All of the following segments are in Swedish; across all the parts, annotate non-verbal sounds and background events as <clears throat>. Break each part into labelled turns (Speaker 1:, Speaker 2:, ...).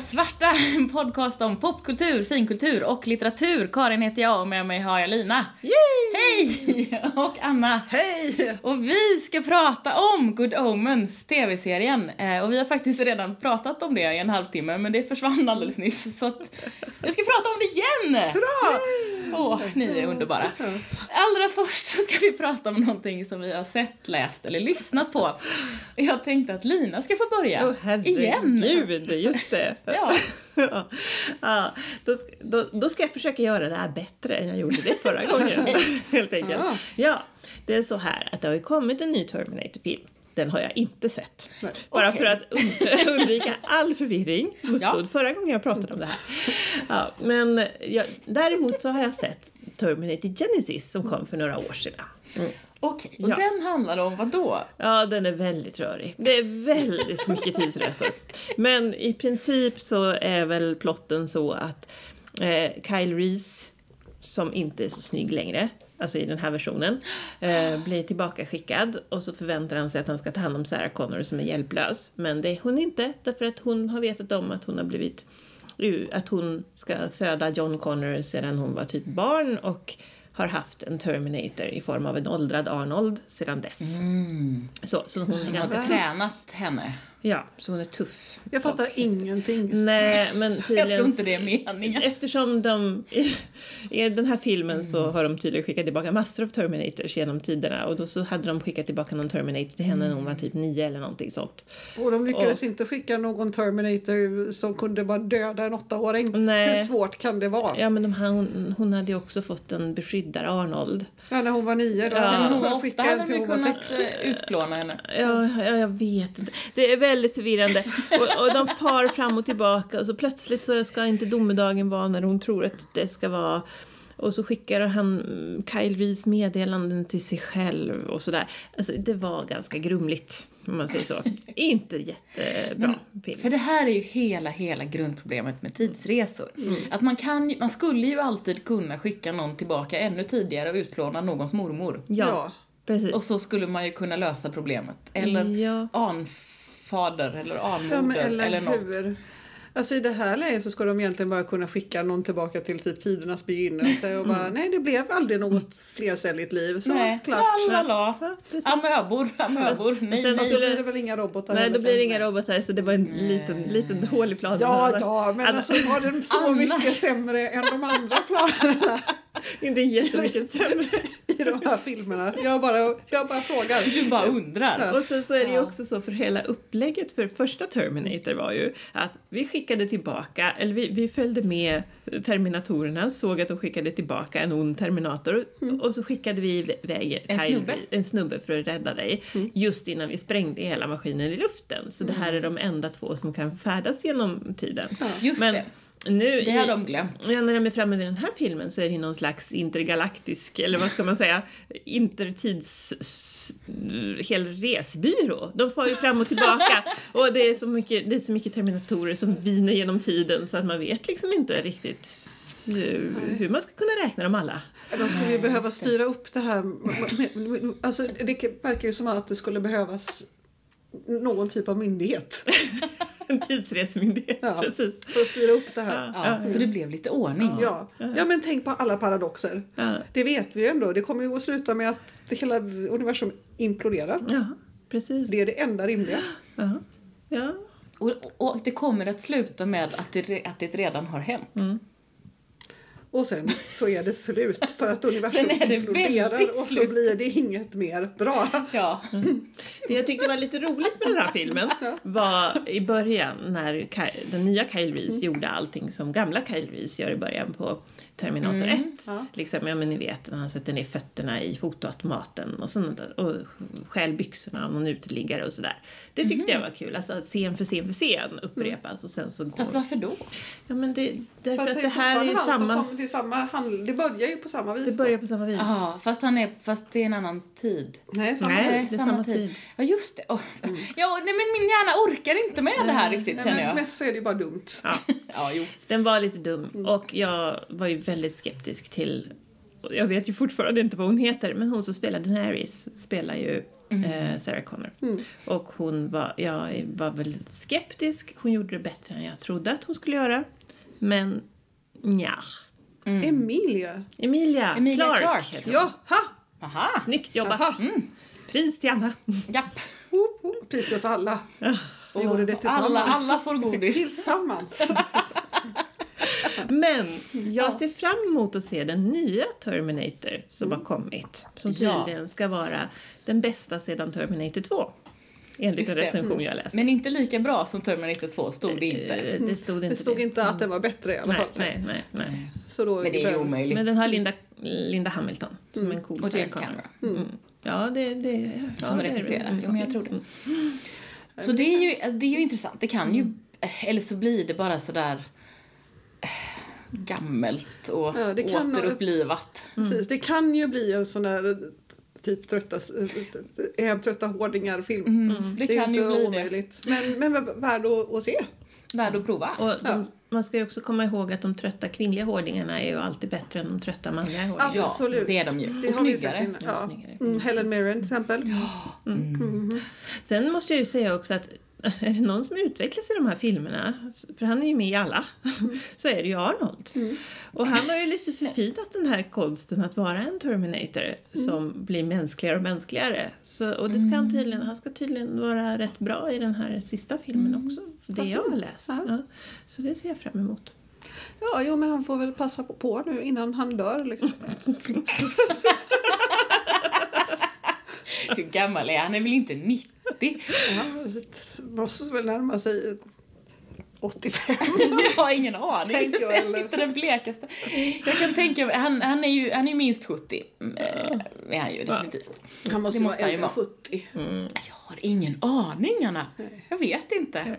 Speaker 1: Svarta, <laughs> en podcast om popkultur, finkultur och litteratur. Karin heter jag och med mig har jag Lina.
Speaker 2: Yay!
Speaker 1: Hej! <laughs> Och Anna.
Speaker 2: Hej!
Speaker 1: Och vi ska prata om Good Omens, tv-serien. Eh, och vi har faktiskt redan pratat om det i en halvtimme, men det försvann alldeles nyss. Så att vi ska prata om det igen!
Speaker 2: Hurra!
Speaker 1: Åh, ni är underbara. Allra först så ska vi prata om någonting som vi har sett, läst eller lyssnat på. Jag tänkte att Lina ska få börja.
Speaker 2: Åh
Speaker 1: igen.
Speaker 2: herregud, just det.
Speaker 1: Ja.
Speaker 2: ja, då, då, då ska jag försöka göra det här bättre än jag gjorde det förra gången. <laughs> Helt enkelt.
Speaker 3: Ah.
Speaker 2: Ja, det är så här att det har ju kommit en ny Terminator-film. Den har jag inte sett.
Speaker 3: Nej.
Speaker 2: Bara
Speaker 1: Okej.
Speaker 2: för att und- <laughs> undvika all förvirring som uppstod
Speaker 1: Ja.
Speaker 2: förra gången jag pratade om det här. Ja, men jag, däremot så har jag sett Terminator Genesis som kom för några år sedan. Mm.
Speaker 1: Okej, och
Speaker 2: Ja.
Speaker 1: den handlar om vad då?
Speaker 2: Ja, den är väldigt rörig. Det är väldigt mycket tidsresor. Men i princip så är väl plotten så att eh, Kyle Reese, som inte är så snygg längre, alltså i den här versionen, eh, blir tillbaka skickad och så förväntar han sig att han ska ta hand om Sarah Connor som är hjälplös. Men det är hon inte, därför att hon har vetat om att hon har blivit att hon ska föda John Connor sedan hon var typ barn och har haft en Terminator i form av en åldrad Arnold sedan dess. Så, så hon är
Speaker 1: Som
Speaker 2: ganska
Speaker 1: har tränat henne.
Speaker 2: Ja, så hon är tuff.
Speaker 3: Jag fattar
Speaker 2: Och-
Speaker 3: ingenting.
Speaker 2: Nej, men <laughs> tydligen...
Speaker 1: Jag tror inte det är meningen.
Speaker 2: Eftersom de i, i den här filmen så har de tydligen skickat tillbaka massor av Terminators genom tiderna och då så hade de skickat tillbaka någon Terminator till henne när hon var typ nio eller någonting sånt.
Speaker 3: Och de lyckades
Speaker 2: Och-
Speaker 3: inte skicka någon Terminator som kunde bara döda en åttaåring.
Speaker 2: Nej.
Speaker 3: Hur svårt kan det vara? Ja.
Speaker 2: Ja, men de här, hon, hon hade ju också fått en beskyddare, Arnold.
Speaker 3: när hon var nio. Då
Speaker 2: Ja.
Speaker 1: Men hon
Speaker 3: de
Speaker 1: var åtta hade de
Speaker 3: hon var
Speaker 1: kunnat
Speaker 3: sex.
Speaker 1: eh, utplåna henne.
Speaker 2: Ja, ja, jag vet inte. Det är väldigt förvirrande. Och, och de far fram och tillbaka och så plötsligt så ska inte domedagen vara när hon tror att det ska vara. Och så skickar han mm, Kyle Reese meddelanden till sig själv och sådär. Alltså det var ganska grumligt, om man säger så. inte jättebra film.
Speaker 1: För det här är ju hela, hela grundproblemet med tidsresor. Att man kan man skulle ju alltid kunna skicka någon tillbaka ännu tidigare och utplåna någons mormor.
Speaker 2: Ja,
Speaker 3: Ja.
Speaker 2: precis.
Speaker 1: Och så skulle man ju kunna lösa problemet. Eller
Speaker 2: Ja.
Speaker 1: Anfader eller anmoder
Speaker 3: Ja, men eller,
Speaker 1: eller något.
Speaker 3: hur? Alltså i det här läget så ska de egentligen bara kunna skicka någon tillbaka till typ tidernas begynnelse och bara nej det blev aldrig något flercelligt liv. Så
Speaker 1: Nej,
Speaker 3: klart.
Speaker 1: tralala.
Speaker 2: Ja.
Speaker 1: Amöbor, amöbor, nej, nej.
Speaker 3: så blir det väl inga robotar
Speaker 2: Nej, då blir det inga robotar så det var en liten, liten dålig plan.
Speaker 3: Ja, ja, men alltså var den så
Speaker 1: Annars-
Speaker 3: mycket sämre än de andra planerna <laughs> <laughs>
Speaker 2: Inte jättemycket sämre. <laughs>
Speaker 3: i de här <laughs> filmerna? Jag bara, jag bara frågar.
Speaker 1: Du bara undrar.
Speaker 2: Och sen så är det ju
Speaker 1: Ja.
Speaker 2: också så för hela upplägget för första Terminator var ju att vi skickade tillbaka, eller vi, vi följde med Terminatorerna, såg att de skickade tillbaka en ond Terminator och så skickade vi iväg
Speaker 1: En
Speaker 2: Kyle-
Speaker 1: snubbe.
Speaker 2: en snubbe för att rädda dig just innan vi sprängde hela maskinen i luften. Så det här är de enda två som kan färdas genom tiden.
Speaker 1: Just
Speaker 2: Men
Speaker 1: det,
Speaker 2: nu
Speaker 1: det har de glömt.
Speaker 2: Ja, när de är framme vid den här filmen så är det någon slags intergalaktisk, eller vad ska man säga, intertids... hel resbyrå. De far ju fram och tillbaka och det är så mycket, det är så mycket terminatorer som viner genom tiden så att man vet liksom inte riktigt eh, hur man ska kunna räkna dem alla.
Speaker 3: De skulle ju behöva styra upp det här. Alltså, det verkar ju som att det skulle behövas någon typ av myndighet <laughs> <laughs>
Speaker 2: En tidsresmyndighet,
Speaker 3: Ja.
Speaker 2: precis.
Speaker 3: för att styra upp det här.
Speaker 1: Ja, så det blev lite ordning.
Speaker 3: Ja. ja, men tänk på alla paradoxer.
Speaker 2: Ja,
Speaker 3: Det vet vi ju ändå. Det kommer ju att sluta med att det hela universum imploderar.
Speaker 2: ja precis.
Speaker 3: Det är det enda rimliga.
Speaker 2: Ja. Ja.
Speaker 1: Och, och det kommer att sluta med att det, att det redan har hänt.
Speaker 3: Och sen så är det slut för att <laughs> universum imploderar och så
Speaker 1: slut.
Speaker 3: blir det inget mer bra.
Speaker 1: Ja.
Speaker 2: Det jag tyckte var lite roligt med den här filmen var i början när Ky- den nya Kyle Reese gjorde allting som gamla Kyle Reese gör i början på Terminator 1.
Speaker 3: ja.
Speaker 2: Liksom, ja men ni vet när han sätter ner fötterna i fotoautomaten och, sånt och stjäl byxorna av någon uteliggare och sådär. Det tyckte jag var kul, alltså att scen för scen för scen upprepas och sen så går...
Speaker 1: Fast varför då?
Speaker 2: Ja men det, därför
Speaker 3: För
Speaker 2: att det här är samma...
Speaker 3: kom- det, är samma handl- det börjar ju på samma vis.
Speaker 2: Det
Speaker 3: då.
Speaker 2: börjar på samma vis.
Speaker 1: Jaha, fast, han är, fast det är en annan tid.
Speaker 3: Nej, samma
Speaker 2: Nej.
Speaker 3: tid.
Speaker 2: det är samma tid.
Speaker 1: Ja, just det. Oh. Ja, nej, men min hjärna orkar inte med det här riktigt,
Speaker 3: Nej,
Speaker 1: känner jag.
Speaker 3: mest så är det ju bara dumt.
Speaker 2: Ja. <laughs>
Speaker 1: Ja, jo.
Speaker 2: Den var lite dum och jag var ju väldigt skeptisk till, jag vet ju fortfarande inte vad hon heter, men hon som spelar Daenerys spelar ju eh, Sarah Connor. Och hon var, jag var väldigt skeptisk. Hon gjorde det bättre än jag trodde att hon skulle göra. Men nja.
Speaker 3: Emilia.
Speaker 2: Emilia,
Speaker 1: Emilia
Speaker 2: Clarke.
Speaker 1: Clarke.
Speaker 2: heter hon.
Speaker 3: Ja, ha!
Speaker 1: Aha,
Speaker 2: Snyggt jobbat.
Speaker 3: Jaha.
Speaker 2: Pris till Anna.
Speaker 1: japp.
Speaker 3: Pris till oss alla. Vi gjorde det tillsammans.
Speaker 1: Alla, alla får godis. <laughs>
Speaker 3: Tillsammans.
Speaker 2: Men jag ser fram emot att se den nya Terminator som har kommit. Som
Speaker 1: Ja.
Speaker 2: tydligen ska vara den bästa sedan Terminator 2. Enligt
Speaker 1: Just
Speaker 2: en
Speaker 1: det.
Speaker 2: recension jag läst.
Speaker 1: Men inte lika bra som Terminator 2 stod det inte.
Speaker 2: Eh, Det stod inte
Speaker 3: Det stod
Speaker 2: det.
Speaker 3: inte att den var bättre i alla
Speaker 2: Nej,
Speaker 3: fall.
Speaker 2: nej, nej, nej.
Speaker 3: Så då
Speaker 1: Men det är ju omöjligt.
Speaker 2: Men den har Linda, Linda Hamilton som en cool
Speaker 1: Och James Cameron.
Speaker 2: Mm. Ja, det... det ja,
Speaker 1: Som
Speaker 2: det är det.
Speaker 1: regisserar.
Speaker 2: Mm.
Speaker 1: Jo, men jag tror det. Så det är ju, alltså, det är ju intressant. Det kan ju, eh, eller så blir det bara sådär eh, gammelt och
Speaker 3: Ja, det kan
Speaker 1: återupplivat.
Speaker 3: Precis, det kan ju bli en sån där typ trötta, äh, trötta hårdingar-film.
Speaker 1: Mm, det,
Speaker 3: Det är
Speaker 1: kan
Speaker 3: inte
Speaker 1: ju bli det.
Speaker 3: omöjligt. Men, men värd att, att se.
Speaker 1: Värd att prova.
Speaker 2: Och de,
Speaker 3: Ja.
Speaker 2: Man ska ju också komma ihåg att de trötta kvinnliga hårdingarna är ju alltid bättre än de trötta manliga hårdingarna.
Speaker 1: Ja,
Speaker 3: Absolut.
Speaker 1: det är de ju.
Speaker 3: Det
Speaker 1: Och snyggare.
Speaker 2: Ja,
Speaker 3: Ja.
Speaker 2: snyggare.
Speaker 3: Mm, Helen Mirren till exempel.
Speaker 2: Sen måste jag ju säga också att <laughs> är det någon som utvecklas i de här filmerna, för han är ju med i alla, <laughs> så är det ju Arnold. Och han har ju lite förfinat den här konsten att vara en Terminator som blir mänskligare och mänskligare. Så, och det ska han tydligen, han ska tydligen vara rätt bra i den här sista filmen också, det
Speaker 3: Vad
Speaker 2: jag har
Speaker 3: fint.
Speaker 2: läst.
Speaker 3: Ja.
Speaker 2: Ja. Så det ser jag fram emot.
Speaker 3: Ja, jo, men han får väl passa på, på nu innan han dör. Liksom. <laughs>
Speaker 1: Hur gammal är han? Han är väl inte 90?
Speaker 3: Ja, måste väl närma sig 85.
Speaker 1: Jag har ingen aning.
Speaker 3: Jag,
Speaker 1: är inte den blekaste. Jag kan tänka mig, han, han är ju han är minst 70. Eh, är han ju definitivt.
Speaker 3: Han måste,
Speaker 1: Det måste
Speaker 3: vara äldre än
Speaker 1: vara.
Speaker 3: 70.
Speaker 1: Jag har ingen aning, Anna. Jag vet inte.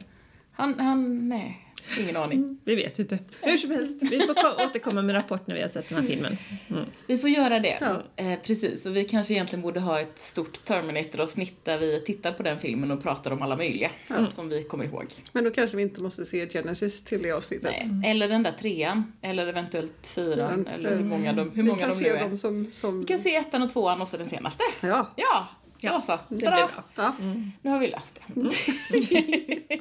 Speaker 1: Han, han, nej. Ingen aning.
Speaker 2: Vi vet inte. Hur som helst, vi får ko- återkomma med rapport när vi har sett den här filmen. Mm.
Speaker 1: Vi får göra det.
Speaker 3: Ja.
Speaker 1: Eh, precis, och vi kanske egentligen borde ha ett stort Terminator-avsnitt där vi tittar på den filmen och pratar om alla möjliga som vi kommer ihåg.
Speaker 3: Men då kanske vi inte måste se Genesis till det avsnittet.
Speaker 1: Nej. Eller den där trean, eller eventuellt fyran,
Speaker 3: Mm.
Speaker 1: eller hur många de, hur
Speaker 3: vi
Speaker 1: många de nu är.
Speaker 3: som... som...
Speaker 1: Vi kan se ettan och tvåan och så den senaste.
Speaker 3: Ja,
Speaker 1: Ja, ja så.
Speaker 2: Det blir bra.
Speaker 3: ja.
Speaker 1: Nu har vi löst det. <laughs>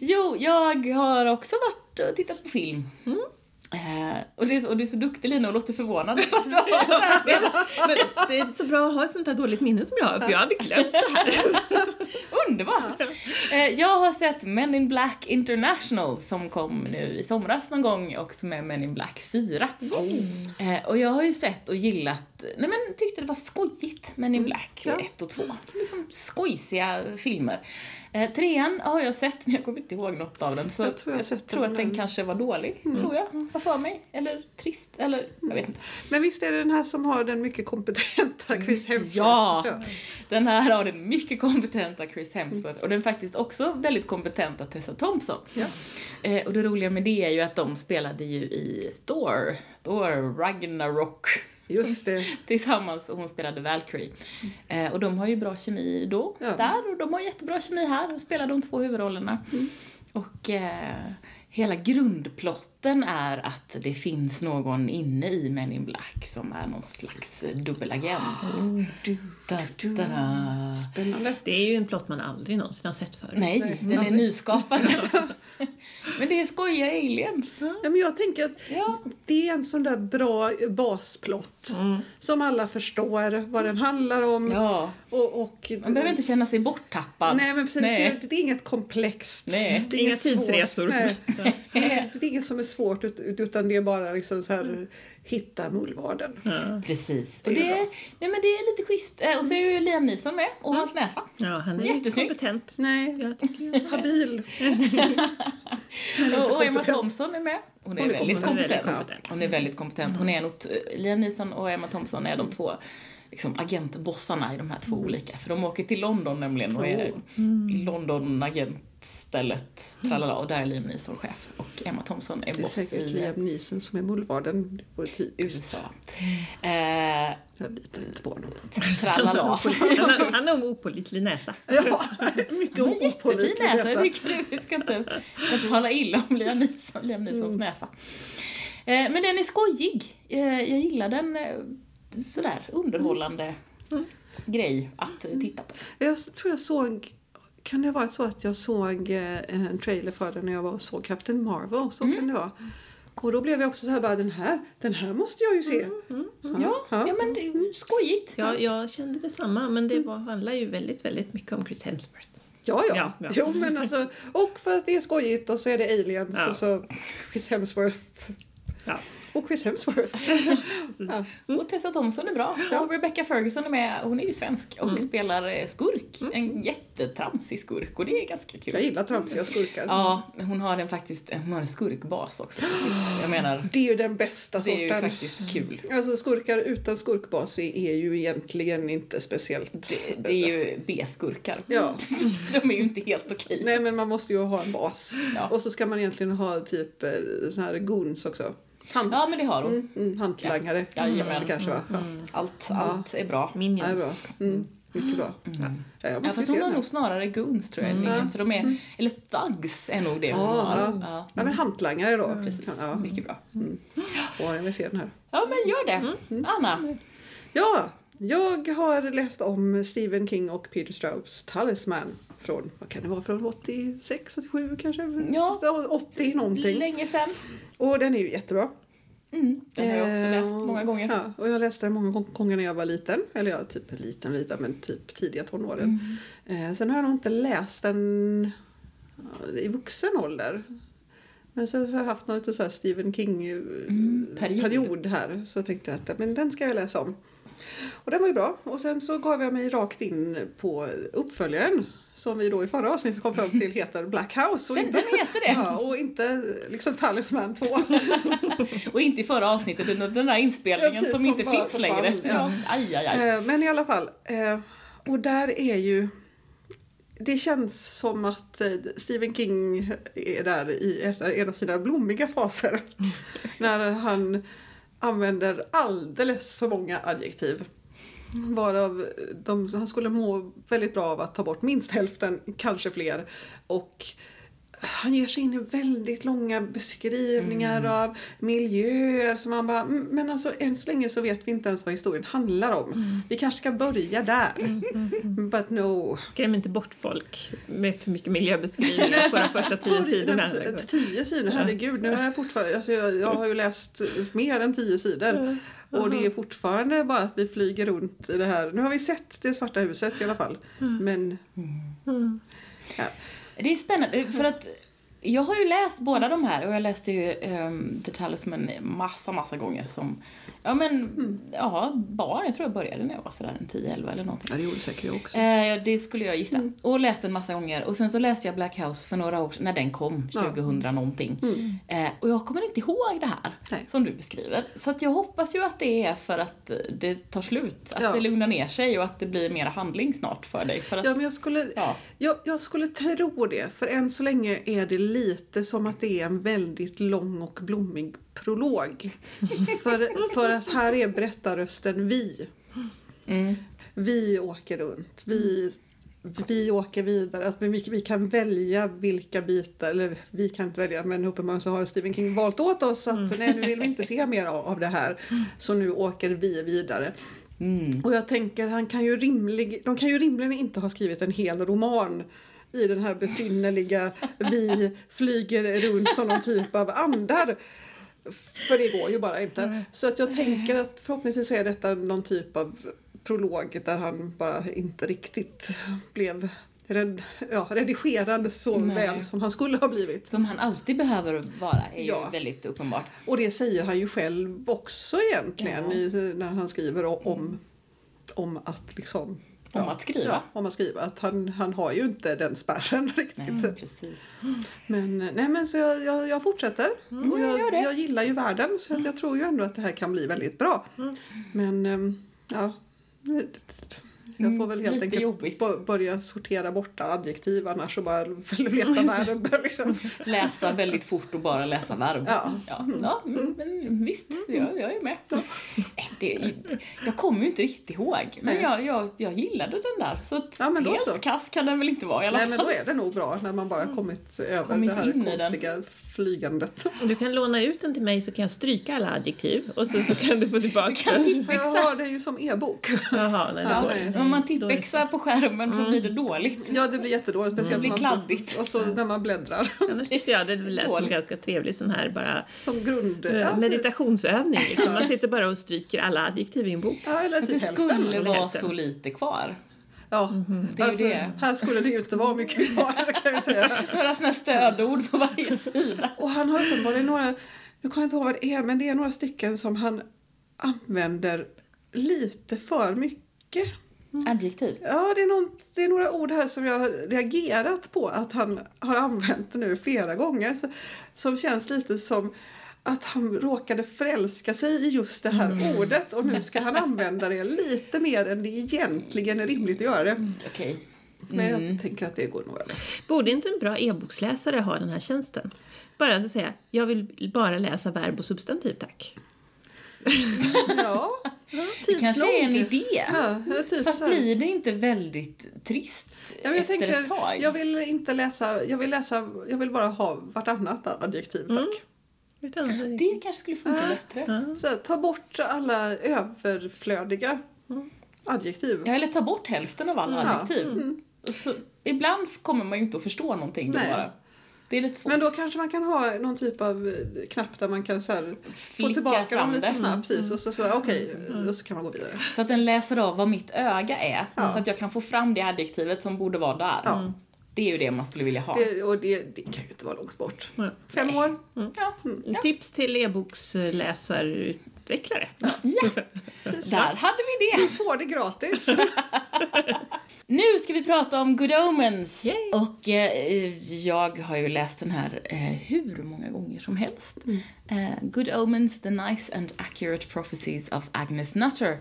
Speaker 1: jo, jag har också varit och tittat på film. Eh, och, det är, och du är så duktig Lina och låter förvånad för att du har <laughs> redan.
Speaker 2: Men det är så bra att ha ett sånt här dåligt minne som jag har, för jag hade glömt det här. <laughs>
Speaker 1: Underbart! Eh, jag har sett Men in Black International som kom nu i somras någon gång och som är Men in Black 4. Eh, och jag har ju sett och gillat, nej men tyckte det var skojigt Men in Black
Speaker 3: Ja.
Speaker 1: 1 och 2. Liksom skojsiga filmer. Eh, trean har jag sett men jag kommer inte ihåg något av den så
Speaker 3: Jag tror jag sett
Speaker 1: tror
Speaker 3: den,
Speaker 1: att den
Speaker 3: men-
Speaker 1: kanske var dålig, tror jag. Var för mig. Eller trist, eller jag vet inte.
Speaker 3: Men visst är det den här som har den mycket kompetenta Chris Hemsworth?
Speaker 1: Ja! Den här har den mycket kompetenta Chris Hemsworth och den faktiskt också väldigt kompetenta Tessa Thompson.
Speaker 3: Ja.
Speaker 1: Eh, och det roliga med det är ju att de spelade ju i Thor, Thor Ragnarok
Speaker 3: Just det. <laughs>
Speaker 1: tillsammans och hon spelade Valkyrie. Eh, och de har ju bra kemi då,
Speaker 3: Ja.
Speaker 1: där och de har jättebra kemi här och spelar de två huvudrollerna. Och eh, hela grundplotten är att det finns någon inne i Men in Black som är någon slags dubbelagent. Da, da, da.
Speaker 3: Spännande.
Speaker 2: Det är ju en plott man aldrig någonsin har sett förut.
Speaker 1: Nej, den är nyskapande. <laughs> Men det är skojiga aliens.
Speaker 3: Ja, men jag tänker att
Speaker 1: Ja.
Speaker 3: det är en sån där bra basplott som alla förstår vad den handlar om.
Speaker 1: Ja.
Speaker 3: Och, och,
Speaker 1: Man behöver inte känna sig borttappad.
Speaker 3: Nej, men precis.
Speaker 1: Nej.
Speaker 3: Det, det är inget komplext.
Speaker 1: Nej.
Speaker 3: Det är
Speaker 2: Inga tidsresor.
Speaker 3: Nej. <laughs> <laughs> Det är inget som är svårt ut- utan det är bara liksom så här hitta mullvaden.
Speaker 1: Precis.
Speaker 3: Det
Speaker 1: Och
Speaker 3: är
Speaker 1: det,
Speaker 3: bra.
Speaker 1: nej, men det är lite schysst. Eh, Och så är ju Liam Neeson med och hans näsa.
Speaker 2: Ja, han är
Speaker 1: Jättesnygg.
Speaker 2: kompetent.
Speaker 3: Nej,
Speaker 2: Jag tycker
Speaker 3: habil. <laughs>
Speaker 1: Och, och Emma. Thompson är med. Hon är,
Speaker 3: Hon är
Speaker 1: väldigt,
Speaker 2: kompetent.
Speaker 1: kompetent. Hon är väldigt kompetent. Hon är en Liam Neeson och Emma Thompson är de två liksom, agentbossarna i de här två olika. För de åker till London nämligen och är i London agentstället. Tralala, och där är Liam Neeson chef. Och Emma Thompson är
Speaker 3: Det är
Speaker 1: boss
Speaker 3: säkert
Speaker 1: i
Speaker 3: Liam Neeson som är mullvaden. Det vore typiskt.
Speaker 1: USA. Eh,
Speaker 3: Jag litar inte på honom.
Speaker 1: tralala.
Speaker 2: Han har, en opålitlig näsa. <laughs>
Speaker 3: Ja, mycket opålitlig
Speaker 1: näsa. Jag tycker vi ska inte, tala illa om Liam, Neeson, Liam Neesons näsa. Eh, men den är skojig. Eh, jag gillar den eh, sådär underhållande. grej att eh, titta på.
Speaker 3: Jag tror jag såg, kan det ha varit så att jag såg eh, en trailer för den när jag var och såg Captain Marvel? Så kan det vara. Och då blev jag också så här bara, den här, den här måste jag ju se.
Speaker 1: Ja, ja men det är ju skojigt.
Speaker 2: Ja, jag kände detsamma, men det var, handlar ju väldigt, väldigt mycket om Chris Hemsworth.
Speaker 3: Ja, ja.
Speaker 2: Ja, ja.
Speaker 3: Jo, men alltså, och för att det är skojigt och så är det aliens
Speaker 2: Ja.
Speaker 3: och så Chris Hemsworth.
Speaker 2: Ja.
Speaker 3: Och Chris Hemsworth. <laughs> ja.
Speaker 1: Och Tessa Thompson är bra. Och Rebecca Ferguson är med, hon är ju svensk och spelar eh, skurk. En jättetramsig skurk och det är ganska kul.
Speaker 3: Jag gillar tramsiga skurkar.
Speaker 1: Ja, men hon har en faktiskt, hon har en skurkbas också. <gasps> Jag menar,
Speaker 3: Det är ju den bästa
Speaker 1: det är ju
Speaker 3: sorten.
Speaker 1: faktiskt kul.
Speaker 3: Alltså skurkar utan skurkbas är ju egentligen inte speciellt.
Speaker 1: Det, det är ju B-skurkar.
Speaker 3: Ja. <laughs>
Speaker 1: De är ju inte helt okej.
Speaker 3: Nej men man måste ju ha en bas.
Speaker 1: Ja.
Speaker 3: Och så ska man egentligen ha typ eh, såna här goons också. Hand,
Speaker 1: Ja, men det har hon.
Speaker 3: mm, mm, hantlangare.
Speaker 1: Ja. Jajamän.
Speaker 3: det kanske vara. Ja.
Speaker 1: Allt, allt är bra.
Speaker 3: Ja,
Speaker 2: Minions.
Speaker 3: det är bra. Mm, mycket bra. Ja, jag
Speaker 1: Ja, fast hon har nog snarare goons tror jag. Mm. För de är, eller thugs är nog det hon
Speaker 3: Ja,
Speaker 1: har.
Speaker 3: ja.
Speaker 1: Ja,
Speaker 3: Ja, men hantlangare då.
Speaker 1: precis.
Speaker 3: Ja,
Speaker 1: Mycket bra.
Speaker 3: ja, jag vill se den här.
Speaker 1: Ja, men gör det. Anna.
Speaker 3: Ja, jag har läst om Stephen King och Peter Straubs Talisman. Från, vad kan det vara, från 86, 87 kanske?
Speaker 1: Ja.
Speaker 3: 80 någonting.
Speaker 1: Länge sen.
Speaker 3: Och den är ju jättebra.
Speaker 1: Mm, den har jag också
Speaker 3: Eh,
Speaker 1: läst många gånger.
Speaker 3: Ja, och jag läste den många gång- gånger när jag var liten. Eller ja, typ liten, liten, men typ tidiga tonåren.
Speaker 1: Mm.
Speaker 3: Eh, sen har jag nog inte läst den i vuxen ålder. Men så har jag haft någon lite så här Stephen King-period
Speaker 1: Mm, period.
Speaker 3: period här. Så tänkte jag att men den ska jag läsa om. Och den var ju bra. Och sen så gav jag mig rakt in på uppföljaren. Som vi då i förra avsnittet kom fram till heter Black House. Och
Speaker 1: Den- den heter det. <laughs>
Speaker 3: Ja, och inte liksom Talisman 2. <laughs>
Speaker 1: Och inte i förra avsnittet utan den där inspelningen
Speaker 3: Ja, precis,
Speaker 1: som
Speaker 3: som
Speaker 1: inte finns längre.
Speaker 3: Ja.
Speaker 1: Ja. Aj, aj, aj.
Speaker 3: Eh, Men i alla fall. eh, Och där är ju... Det känns som att eh, Stephen King är där i en av sina blommiga faser. <laughs> När han använder alldeles för många adjektiv. Varav de, han skulle må väldigt bra av att ta bort minst hälften, kanske fler. Och han ger sig in i väldigt långa beskrivningar av miljöer som man bara, "Mm, men alltså än så länge så vet vi inte ens vad historien handlar om. Vi kanske ska börja där. <laughs> But no.
Speaker 2: Skräm inte bort folk med för mycket miljöbeskrivningar på de <laughs> första tio sidorna.
Speaker 3: Tio sidor, herregud. Nu har jag fortfarande, alltså jag, jag har ju läst mer än tio sidor. Och det är fortfarande bara att vi flyger runt i det här. Nu har vi sett det svarta huset i alla fall. Men ja.
Speaker 1: Det är spännande eh, för att jag har ju läst båda de här och jag läste ju um, The Talisman massa, massa gånger som, ja men, ja, barn. Jag tror jag började när jag var sådär en 10-11 eller någonting.
Speaker 3: ja, det gjorde säkert jag också.
Speaker 1: Eh, det skulle jag gissa. Och läste en massa gånger. Och sen så läste jag Black House för några år när den kom, 2000 någonting. Eh, och jag kommer inte ihåg det här
Speaker 3: Nej.
Speaker 1: som du beskriver. Så att jag hoppas ju att det är för att det tar slut. Att
Speaker 3: Ja.
Speaker 1: det lugnar ner sig och att det blir mer handling snart för dig. För att,
Speaker 3: Ja, men jag skulle,
Speaker 1: Ja.
Speaker 3: jag, jag skulle tro det. För än så länge är det lite som att det är en väldigt lång och blommig prolog. <laughs> för, för att här är berättarrösten vi.
Speaker 1: Mm.
Speaker 3: Vi åker runt. Vi, vi åker vidare. Alltså, vi, vi kan välja vilka bitar, eller vi kan inte välja men uppenbarligen så har Stephen King valt åt oss att nej nu vill vi inte se mer av, av det här. Så nu åker vi vidare.
Speaker 1: Mm.
Speaker 3: Och jag tänker, han kan ju rimlig, de kan ju rimligen inte ha skrivit en hel roman i den här besynnerliga vi flyger runt som någon typ av andar. För det går ju bara inte. Så att jag tänker att förhoppningsvis är detta någon typ av prolog där han bara inte riktigt blev red, ja, redigerad så
Speaker 1: Nej.
Speaker 3: väl som han skulle ha blivit.
Speaker 1: Som han alltid behöver vara är
Speaker 3: Ja.
Speaker 1: ju väldigt uppenbart.
Speaker 3: Och det säger han ju själv också egentligen
Speaker 1: Ja.
Speaker 3: i, när han skriver om, om att liksom
Speaker 1: Om att skriva.
Speaker 3: Ja, om att skriva. Att han, han har ju inte den spärren <laughs> riktigt.
Speaker 1: Nej, precis.
Speaker 3: Men, nej, men så jag, jag, jag fortsätter. och
Speaker 1: gör
Speaker 3: jag, jag gillar ju världen så att jag tror ju ändå att det här kan bli väldigt bra. Men ehm, ja, jag får väl helt enkelt bo- börja sortera bort adjektiv annars och bara leta <laughs> verb. Liksom.
Speaker 1: Läsa väldigt fort och bara läsa verb.
Speaker 3: Ja.
Speaker 1: Ja, ja mm, men visst, jag, jag är med. det, jag kommer ju inte riktigt ihåg, men
Speaker 3: Nej.
Speaker 1: jag, jag, jag gillade den där. Så
Speaker 3: Ja, men
Speaker 1: helt
Speaker 3: så.
Speaker 1: kass kan den väl inte vara i alla
Speaker 3: Nej
Speaker 1: fall.
Speaker 3: men då är det nog bra när man bara kommit över
Speaker 1: Kommit
Speaker 3: det här konstiga flygandet.
Speaker 2: Du kan låna ut den till mig så kan jag stryka alla adjektiv och så, så kan du få tillbaka
Speaker 1: Du kan
Speaker 2: den.
Speaker 1: tippexa.
Speaker 3: Jaha, det är ju som e-bok.
Speaker 2: Jaha, nej, det
Speaker 3: Ja, nej.
Speaker 1: Om man
Speaker 2: det-
Speaker 1: tippexar på skärmen så blir det dåligt.
Speaker 3: Ja, det blir jättedåligt. Speciellt
Speaker 1: Det blir
Speaker 3: när man-
Speaker 1: kladdigt.
Speaker 3: Och så när man bläddrar.
Speaker 2: Annars tyckte jag det lät som
Speaker 1: Dåligt.
Speaker 2: ganska trevlig sån här bara
Speaker 3: Som grund...
Speaker 2: eh,
Speaker 3: Ja,
Speaker 2: meditationsövning. Liksom. Man sitter bara och stryker alla adjektiv i en bok.
Speaker 3: Ja, eller
Speaker 1: det
Speaker 3: typ hälften.
Speaker 1: skulle vara så lite kvar.
Speaker 3: Ja,
Speaker 1: Det är
Speaker 3: alltså,
Speaker 1: det.
Speaker 3: här skulle det inte vara mycket kvar kan vi säga. <laughs>
Speaker 1: Några sådana stödord på varje <laughs> sida.
Speaker 3: Och han har uppenbarligen några, nu kommer jag inte ihåg vad det är, men det är några stycken som han använder lite för mycket.
Speaker 1: Adjektiv.
Speaker 3: Ja, det är, någon, det är några ord här som jag har reagerat på att han har använt nu flera gånger. Så, som känns lite som att han råkade förälska sig i just det här ordet och nu ska han använda det lite mer än det egentligen är rimligt att göra det. Men
Speaker 1: Mm.
Speaker 3: jag tänker att det går nog över.
Speaker 2: Borde inte en bra e-boksläsare ha den här tjänsten? Bara att säga, jag vill bara läsa verb och substantiv tack.
Speaker 3: Ja, <laughs>
Speaker 1: Det kanske är en idé.
Speaker 3: Ja, det är typ
Speaker 1: Fast blir det inte väldigt trist
Speaker 3: Ja, men jag,
Speaker 1: efter
Speaker 3: tänker,
Speaker 1: ett tag?
Speaker 3: jag vill inte läsa, jag vill läsa, jag vill bara ha vartannat adjektiv tack.
Speaker 2: Mm.
Speaker 1: Det kanske skulle funka
Speaker 3: Ja.
Speaker 1: bättre.
Speaker 3: Så här, ta bort alla överflödiga adjektiv.
Speaker 1: Ja, eller ta bort hälften av alla
Speaker 3: Ja.
Speaker 1: adjektiv. Och Så, ibland kommer man ju inte att förstå någonting då
Speaker 3: Nej.
Speaker 1: bara. Det är lite svårt.
Speaker 3: Men då kanske man kan ha någon typ av eh, knapp där man kan så här, få tillbaka
Speaker 1: fram
Speaker 3: dem lite
Speaker 1: det.
Speaker 3: snabbt. Precis, och så, så okej, och så kan man gå vidare.
Speaker 1: Så att den läser av vad mitt öga är.
Speaker 3: Ja.
Speaker 1: Så att jag kan få fram det adjektivet som borde vara där.
Speaker 3: Ja.
Speaker 1: Det är ju det man skulle vilja ha.
Speaker 3: Det, och det, det kan ju inte vara långt bort.
Speaker 2: Nej.
Speaker 3: Fem
Speaker 1: Nej.
Speaker 3: år?
Speaker 1: Ja.
Speaker 2: Tips till e-boksläsarutvecklare.
Speaker 3: Precis.
Speaker 1: Där hade vi det!
Speaker 3: Du får det gratis. <laughs>
Speaker 1: Nu ska vi prata om Good Omens.
Speaker 2: Yay.
Speaker 1: Och eh, jag har ju läst den här eh, hur många gånger som helst. Eh, Good Omens, The Nice and Accurate Prophecies of Agnes Nutter.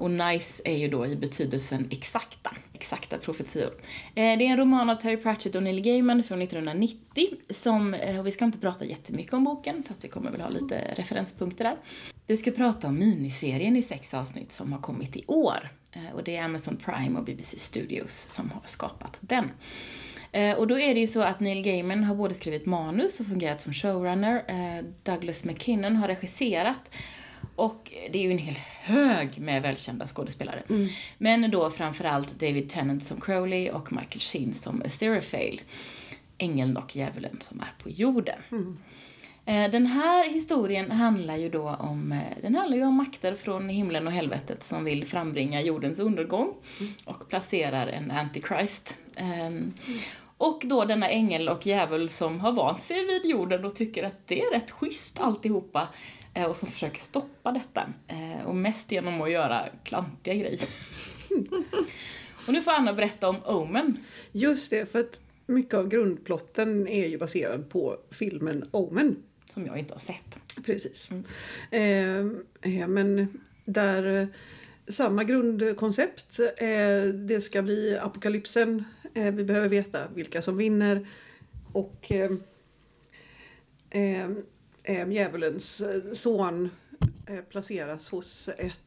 Speaker 1: Och nice är ju då i betydelsen exakta, exakta profetior. Eh, det är en roman av Terry Pratchett och Neil Gaiman från 1990 som, eh, och vi ska inte prata jättemycket om boken, fast vi kommer väl ha lite referenspunkter där. Vi ska prata om miniserien i sex avsnitt som har kommit i år. Eh, och det är Amazon Prime och BBC Studios som har skapat den. Och då är det ju så att Neil Gaiman har både skrivit manus och fungerat som showrunner. Douglas McKinnon har regisserat. Och det är ju en hel hög med välkända skådespelare. Men då framförallt David Tennant som Crowley och Michael Sheen som Aziraphale. Ängeln och djävulen som är på jorden. Eh, Den här historien handlar ju då om, eh, den handlar ju om makter från himlen och helvetet som vill frambringa jordens undergång och placerar en antichrist. Ehm, Och då denna ängel och djävul som har vant sig vid jorden och tycker att det är rätt schysst alltihopa och som försöker stoppa detta. Eh, Och mest genom att göra klantiga grejer. <laughs> Och nu får Anna berätta om Omen.
Speaker 3: Just det, för att mycket av grundplotten är ju baserad på filmen Omen.
Speaker 1: Som jag inte har sett.
Speaker 3: Precis. Eh, eh, men där eh, samma grundkoncept. Eh, det ska bli apokalypsen. Eh, vi behöver veta vilka som vinner. Och eh, djävulens eh, son eh, placeras hos ett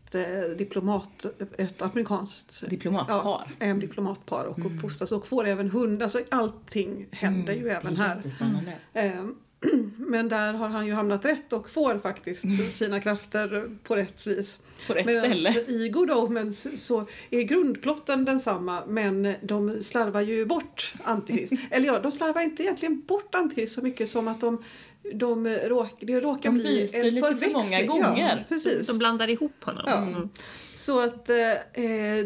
Speaker 3: diplomat, ett amerikanskt
Speaker 1: Diplomatpar.
Speaker 3: Ja, en diplomatpar och uppfostras och får även hund. Alltså allting händer ju även här.
Speaker 1: jättespännande.
Speaker 3: Eh, <clears throat> Men där har han ju hamnat rätt och får faktiskt sina krafter på rätt vis.
Speaker 1: På rätt
Speaker 3: Medans
Speaker 1: ställe.
Speaker 3: i Good Omens så är grundplotten densamma men de slarvar ju bort Antikrist. <laughs> Eller ja, de slarvar inte egentligen bort Antikrist så mycket som att de, de råk, det råkar
Speaker 1: De
Speaker 3: bli en
Speaker 1: lite för många gånger.
Speaker 3: Ja, precis.
Speaker 2: De blandar ihop honom.
Speaker 3: Ja.
Speaker 2: Mm.
Speaker 3: Så att eh, eh,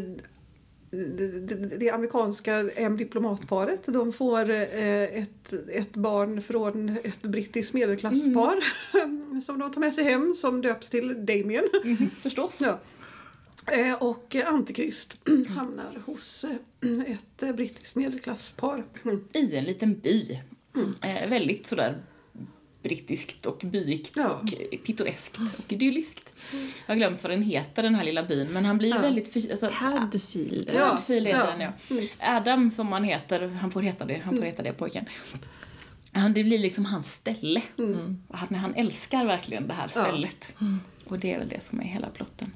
Speaker 3: det, det, det amerikanska eh, diplomatparet de får eh, ett, ett barn från ett brittiskt medelklasspar <laughs> som de tar med sig hem som döps till Damien.
Speaker 1: Mm, förstås.
Speaker 3: Ja. Eh, och Antikrist <clears throat> hamnar hos ett brittiskt medelklasspar. Mm.
Speaker 1: I en liten by. Eh, väldigt sådär brittiskt och byigt
Speaker 3: Ja.
Speaker 1: och pittoreskt och idylliskt. Jag har glömt vad den heter, den här lilla byn, men han blir
Speaker 3: Ja.
Speaker 1: väldigt... För, alltså,
Speaker 2: Tadfield.
Speaker 3: Ja.
Speaker 1: Tadfield heter
Speaker 3: ja.
Speaker 1: han, ja.
Speaker 3: Mm.
Speaker 1: Adam, som han heter, han får heta det, han får heta det, pojken. Han, det blir liksom hans ställe.
Speaker 3: Mm.
Speaker 1: Och Han, han älskar verkligen det här
Speaker 3: Ja.
Speaker 1: stället. Och det är väl det som är hela plotten.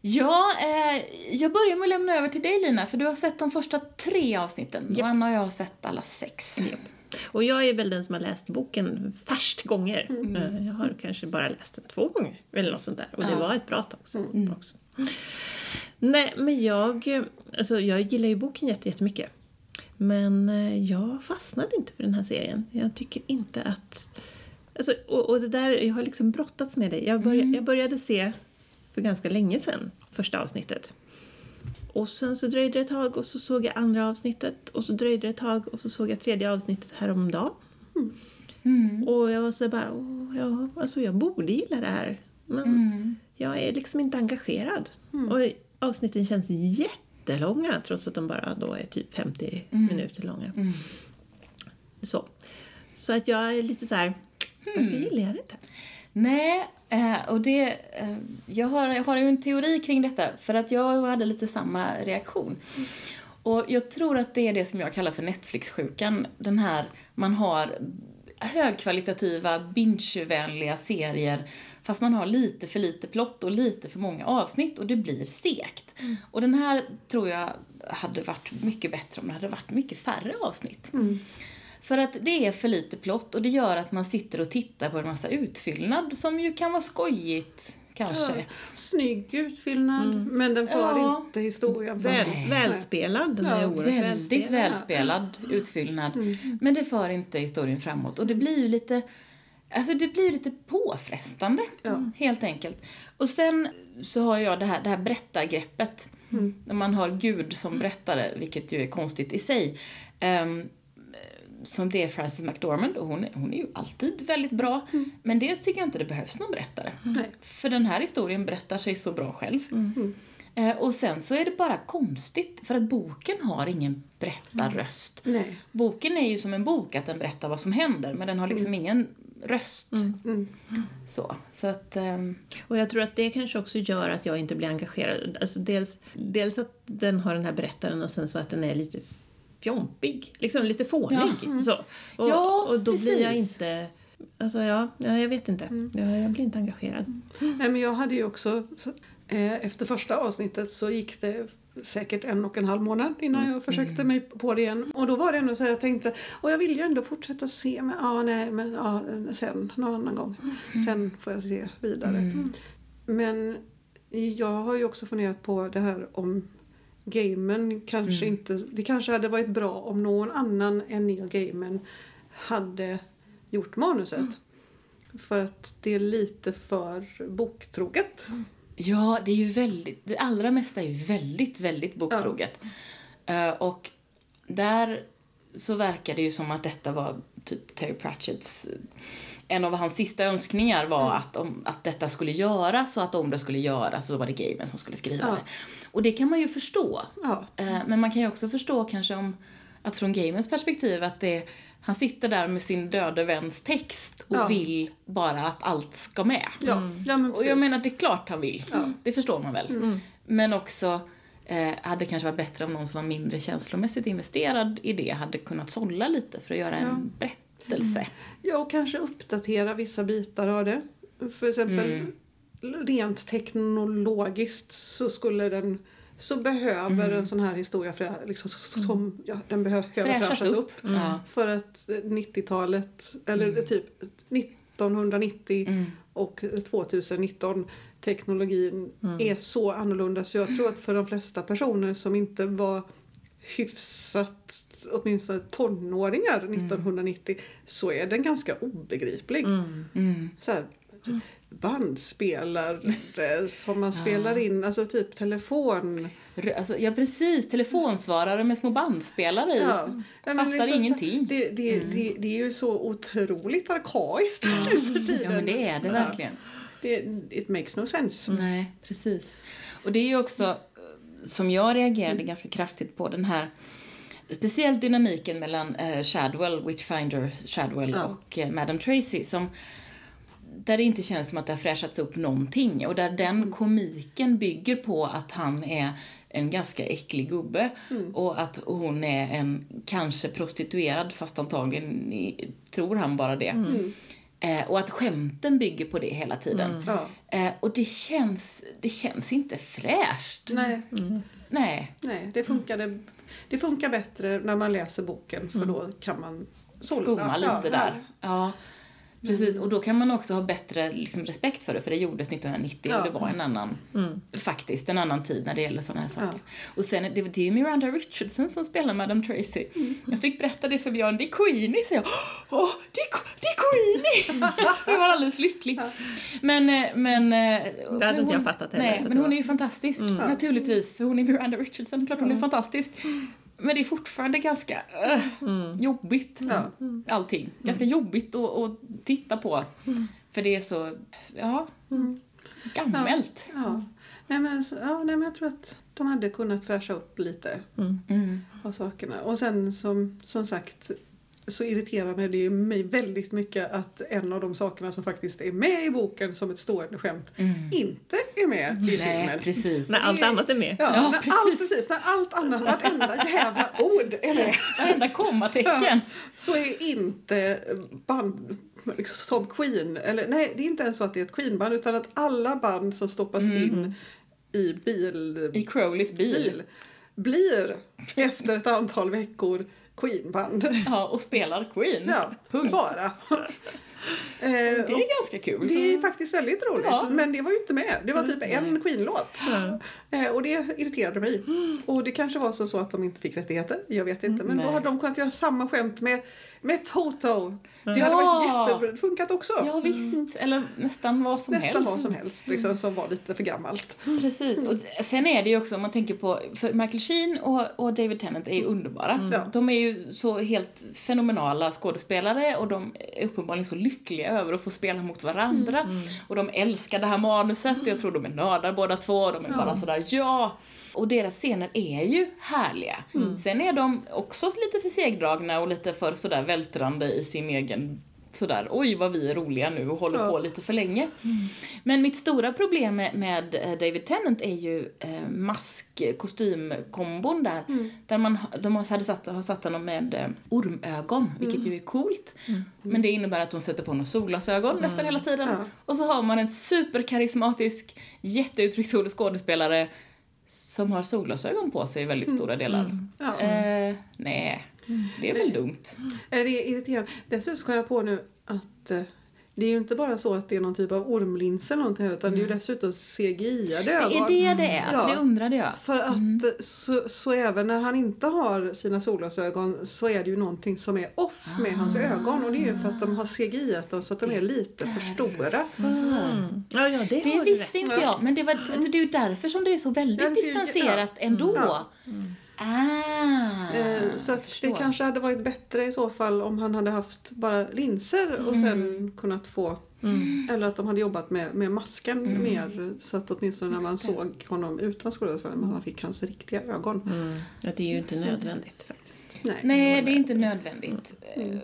Speaker 1: Ja, eh, jag börjar med att lämna över till dig Lina, för du har sett de första tre avsnitten och Anna och jag har sett alla sex.
Speaker 2: Och jag är väl den som har läst boken färst gånger. Eh, Jag har kanske bara läst den två gånger eller något sånt där. Och det var ett bra tag sedan också. Nej, men jag, alltså jag gillar ju boken jätte- jättemycket. Men eh, jag fastnade inte för den här serien. Jag tycker inte att... Alltså, och, och det där, jag har liksom brottats med det. Jag, börja, jag började se för ganska länge sedan, första avsnittet. Och sen så dröjde det ett tag och så såg jag andra avsnittet och så dröjde det ett tag och så såg jag tredje avsnittet häromdagen. Och jag var så bara, Åh, ja, alltså jag borde gilla det här. Men jag är liksom inte engagerad. Och avsnitten känns jättelånga trots att de bara då är typ 50 minuter långa. Så. så att jag är lite så här, varför gillar jag det inte?
Speaker 1: Nej, eh, och det... Eh, jag, har, jag har ju en teori kring detta, för att jag hade lite samma reaktion. Och jag tror att det är det som jag kallar för Netflix-sjukan. Den här, man har högkvalitativa, binge-vänliga serier fast man har lite för lite plott och lite för många avsnitt och det blir segt. Och den här tror jag hade varit mycket bättre om det hade varit mycket färre avsnitt. För att det är för lite plott och det gör att man sitter och tittar på en massa utfyllnad som ju kan vara skojigt, kanske.
Speaker 3: Ja, snygg utfyllnad, men den för
Speaker 1: Ja.
Speaker 3: inte historien
Speaker 2: Väl, välspelad, den är
Speaker 3: Ja,
Speaker 2: oerhört
Speaker 1: Väldigt
Speaker 2: välspelad.
Speaker 1: välspelad utfyllnad. Men det för inte historien framåt. Och det blir ju lite, alltså det blir lite påfrestande, helt enkelt. Och sen så har jag det här, det här berättargreppet. När man har Gud som berättare, vilket ju är konstigt i sig. Ehm, som det är Frances McDormand och hon, är- hon är ju alltid väldigt bra. Men dels tycker jag inte det behövs någon berättare.
Speaker 3: Nej.
Speaker 1: För den här historien berättar sig så bra själv. Eh, och sen så är det bara konstigt, för att boken har ingen berättarröst.
Speaker 3: Nej.
Speaker 1: Boken är ju som en bok, att den berättar vad som händer, men den har liksom ingen röst.
Speaker 3: Mm.
Speaker 1: Så, så att... ehm,
Speaker 2: Och jag tror att det kanske också gör att jag inte blir engagerad. Alltså dels, dels att den har den här berättaren och sen så att den är lite fjompig. Liksom lite fånig. Så. Och,
Speaker 1: Ja,
Speaker 2: och då blir jag
Speaker 1: precis.
Speaker 2: inte... Alltså ja, ja jag vet inte. Jag, jag blir inte engagerad.
Speaker 3: Nej, men jag hade ju också, så, eh, efter första avsnittet så gick det säkert en och en halv månad innan jag försökte mig på det igen. Och då var det ändå så här, jag tänkte, och jag vill ju ändå fortsätta se, men ja, nej, men ja, sen, någon annan gång. Sen får jag se vidare. Men jag har ju också funderat på det här om gamen kanske inte, det kanske hade varit bra om någon annan än Neil Gaiman hade gjort manuset. För att det är lite för boktroget.
Speaker 1: Ja, det är ju väldigt, det allra mesta är ju väldigt, väldigt boktroget. Eh, och där så verkar det ju som att detta var typ Terry Pratchetts en av hans sista önskningar var att, om, att detta skulle göras och att om det skulle göras så var det Gaiman som skulle skriva
Speaker 3: Ja.
Speaker 1: det. Och det kan man ju förstå.
Speaker 3: Ja.
Speaker 1: Eh, Men man kan ju också förstå kanske om, att från Gaimans perspektiv att det, han sitter där med sin döde väns text och
Speaker 3: Ja.
Speaker 1: vill bara att allt ska med.
Speaker 3: Ja, ja men
Speaker 1: Och jag menar, det är klart han vill. Det förstår man väl. Men också eh, hade kanske varit bättre om någon som var mindre känslomässigt investerad i det hade kunnat sålla lite för att göra en berättelse.
Speaker 3: Ja, och kanske uppdatera vissa bitar av det. För exempel
Speaker 1: Mm.
Speaker 3: rent teknologiskt så skulle den så behöver en sån här historia frä, liksom, som, ja, den behöver
Speaker 1: Fräschas
Speaker 3: fräschas
Speaker 1: upp.
Speaker 3: upp.
Speaker 1: Ja.
Speaker 3: För att eh, 90-talet, eller
Speaker 1: Mm.
Speaker 3: typ 1990 och 2019 teknologin
Speaker 1: Mm.
Speaker 3: är så annorlunda så jag tror att för de flesta personer som inte var hyfsat, åtminstone tonåringar
Speaker 1: Mm.
Speaker 3: 1990 så är den ganska obegriplig.
Speaker 1: Mm.
Speaker 3: Så här, bandspelare som man spelar in, alltså typ telefon.
Speaker 1: Alltså, ja, precis. Telefonsvarare med små bandspelare i.
Speaker 3: Ja.
Speaker 1: Fattar
Speaker 3: liksom
Speaker 1: ingenting. Mm.
Speaker 3: Det, det, det, det är ju så otroligt arkaiskt <laughs> nu för tiden.
Speaker 1: Ja, men det är det verkligen.
Speaker 3: Det, it makes no sense.
Speaker 1: Nej, precis. Och det är ju också, som jag reagerade ganska kraftigt på, den här Speciellt dynamiken mellan eh, Shadwell, Witchfinder Shadwell
Speaker 3: Ja.
Speaker 1: och eh, Madame Tracy som där det inte känns som att det har fräschats upp någonting och där den komiken bygger på att han är en ganska äcklig gubbe och att hon är en kanske prostituerad fast antagligen tror han bara det. Eh, och att skämten bygger på det hela tiden.
Speaker 3: Ja.
Speaker 1: Eh, och det känns, det känns inte fräscht.
Speaker 3: Nej,
Speaker 1: Nej.
Speaker 3: nej det, funkade, det funkar bättre när man läser boken för då kan man sålla.
Speaker 1: Skumma lite
Speaker 3: Ja,
Speaker 1: där. Ja. Precis, och då kan man också ha bättre liksom, respekt för det, för det gjordes 1990
Speaker 3: Ja.
Speaker 1: och det var en annan, faktiskt en annan tid när det gäller sådana här saker.
Speaker 3: Ja.
Speaker 1: Och sen, det, det är ju Miranda Richardson som spelar Madame Tracy. Jag fick berätta det för Björn, det är Queenie, så jag. Åh, det är, det är Queenie! <laughs> jag var alldeles lycklig. Men, eh, men... Det
Speaker 2: hade inte jag fattat heller.
Speaker 1: Nej, men hon är ju fantastisk, naturligtvis, för hon är Miranda Richardson, klart hon är fantastisk. Men det är fortfarande ganska äh, jobbigt,
Speaker 3: Ja.
Speaker 1: allting. Ganska jobbigt att, att titta på. För det är så, ja, gammalt.
Speaker 3: Ja. Nej, men, ja, nej, men jag tror att de hade kunnat fräscha upp lite
Speaker 1: Mm.
Speaker 3: av sakerna. Och sen som, som sagt så irriterar mig det mig väldigt mycket att en av de sakerna som faktiskt är med i boken som ett stående skämt inte är med i
Speaker 1: Nej,
Speaker 3: filmen.
Speaker 1: precis.
Speaker 2: När allt annat är med.
Speaker 3: Ja,
Speaker 1: Ja,
Speaker 3: när
Speaker 1: precis.
Speaker 3: allt, precis. När allt annat, vartenda jävla ord är med.
Speaker 1: Varenda kommatecken.
Speaker 3: Så är inte band liksom, som Queen, eller nej det är inte ens så att det är ett Queen-band utan att alla band som stoppas in i bil,
Speaker 1: I Crowleys bil.
Speaker 3: bil blir efter ett antal veckor Queen-band. <laughs>
Speaker 1: Ja, och spelar Queen.
Speaker 3: Ja,
Speaker 1: Punkt.
Speaker 3: bara. <laughs> <laughs> Eh,
Speaker 1: Det är ganska kul.
Speaker 3: det är faktiskt väldigt roligt,
Speaker 1: Ja.
Speaker 3: men det var ju inte med. Det var typ en Queen-låt. Eh, och det irriterade mig. Och det kanske var så, så att de inte fick rättigheter, jag vet inte. Men då
Speaker 1: Nej.
Speaker 3: hade de kunnat göra samma skämt med, med Toto. Det hade varit jättebra, funkat också.
Speaker 1: Ja, visst. Eller nästan vad som
Speaker 3: Nästan
Speaker 1: helst.
Speaker 3: vad som helst, liksom, som var lite för gammalt.
Speaker 1: Precis. Och sen är det ju också, om man tänker på, för Michael Sheen och, och David Tennant är ju underbara.
Speaker 3: Ja.
Speaker 1: De är ju så helt fenomenala skådespelare och de är uppenbarligen så lyckliga över att få spela mot varandra. Och de älskar det här manuset jag tror de är nördar båda två de är bara sådär ja. Och deras scener är ju härliga. Sen är de också lite för segdragna och lite för sådär vältrande i sin egen sådär, oj vad vi är roliga nu och håller
Speaker 3: Ja.
Speaker 1: på lite för länge. Men mitt stora problem med, med eh, David Tennant är ju eh, mask-kostymkombon där. Där man, de hade satt, har satt honom med eh, ormögon, vilket ju är coolt. Men det innebär att de sätter på honom solglasögon nästan hela tiden.
Speaker 3: Ja.
Speaker 1: Och så har man en superkarismatisk, jätteuttrycksfull skådespelare som har solglasögon på sig i väldigt stora delar.
Speaker 3: Ja.
Speaker 1: Eh, nej, det är väl dumt.
Speaker 3: Eh, Det är irriterande. Dessutom ska jag på nu att eh, det är ju inte bara så att det är någon typ av ormlins eller någonting utan det är ju dessutom CGI-ade
Speaker 1: Det är
Speaker 3: ögon.
Speaker 1: det det är,
Speaker 3: Ja.
Speaker 1: för det undrade jag.
Speaker 3: För att eh, så, så även när han inte har sina solglasögon så är det ju någonting som är off med hans ögon och det är ju för att de har CGI-at dem så att de är lite för stora.
Speaker 2: Mm. Ja, ja, det,
Speaker 1: Det visste
Speaker 2: rätt.
Speaker 1: inte jag, men det, var, det är ju därför som det är så väldigt
Speaker 3: Ja,
Speaker 1: distanserat ändå. Ah,
Speaker 3: Eh, så det kanske hade varit bättre i så fall om han hade haft bara linser och
Speaker 1: Mm.
Speaker 3: sen kunnat få Eller att de hade jobbat med, med masken mer så att åtminstone när man
Speaker 1: Mm. Det.
Speaker 3: såg honom utan solglasögon man fick hans riktiga ögon.
Speaker 2: Mm. Ja, det är ju inte nödvändigt faktiskt.
Speaker 3: Nej.
Speaker 1: Nej, det är inte nödvändigt eh,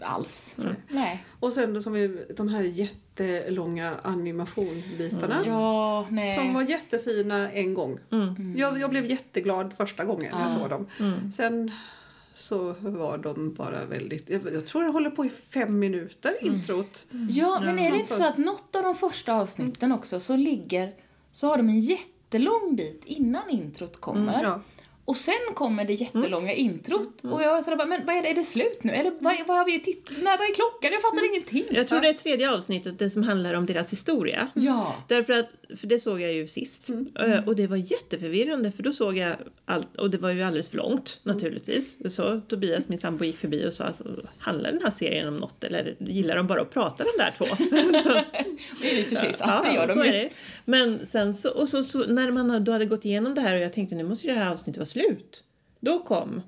Speaker 1: alls. Nej.
Speaker 3: Och sen då som vi, de här jättelånga animationbitarna.
Speaker 1: Ja, nej.
Speaker 3: Som var jättefina en gång.
Speaker 2: Mm.
Speaker 3: Jag, jag blev jätteglad första gången när jag
Speaker 1: Ja.
Speaker 3: såg dem.
Speaker 2: Mm.
Speaker 3: Sen så var de bara väldigt... Jag, jag tror det håller på i fem minuter,
Speaker 1: Mm.
Speaker 3: introt.
Speaker 1: Ja, men är det inte
Speaker 3: så-
Speaker 1: så att något av de första avsnitten också så ligger, så har de en jättelång bit innan introt kommer.
Speaker 3: Ja.
Speaker 1: Och sen kommer det jättelånga introt. Och jag sådär bara, men vad är det, är det slut nu? Eller vad, vad har vi titt- Nej, vad är klockan? Jag fattar ingenting.
Speaker 2: Jag tror det är tredje avsnittet, det som handlar om deras historia.
Speaker 1: Ja.
Speaker 2: Därför att, för det såg jag ju sist. Eh, Och det var jätteförvirrande för då såg jag allt, och det var ju alldeles för långt naturligtvis. Så Tobias, min sambo, gick förbi och sa alltså, handlar den här serien om något eller gillar de bara att prata de där två? <laughs>
Speaker 1: Det är i och för sig sant, det gör de ju.
Speaker 2: Men sen så, och så, så när man då hade gått igenom det här och jag tänkte nu måste det här avsnittet vara slut. Då kom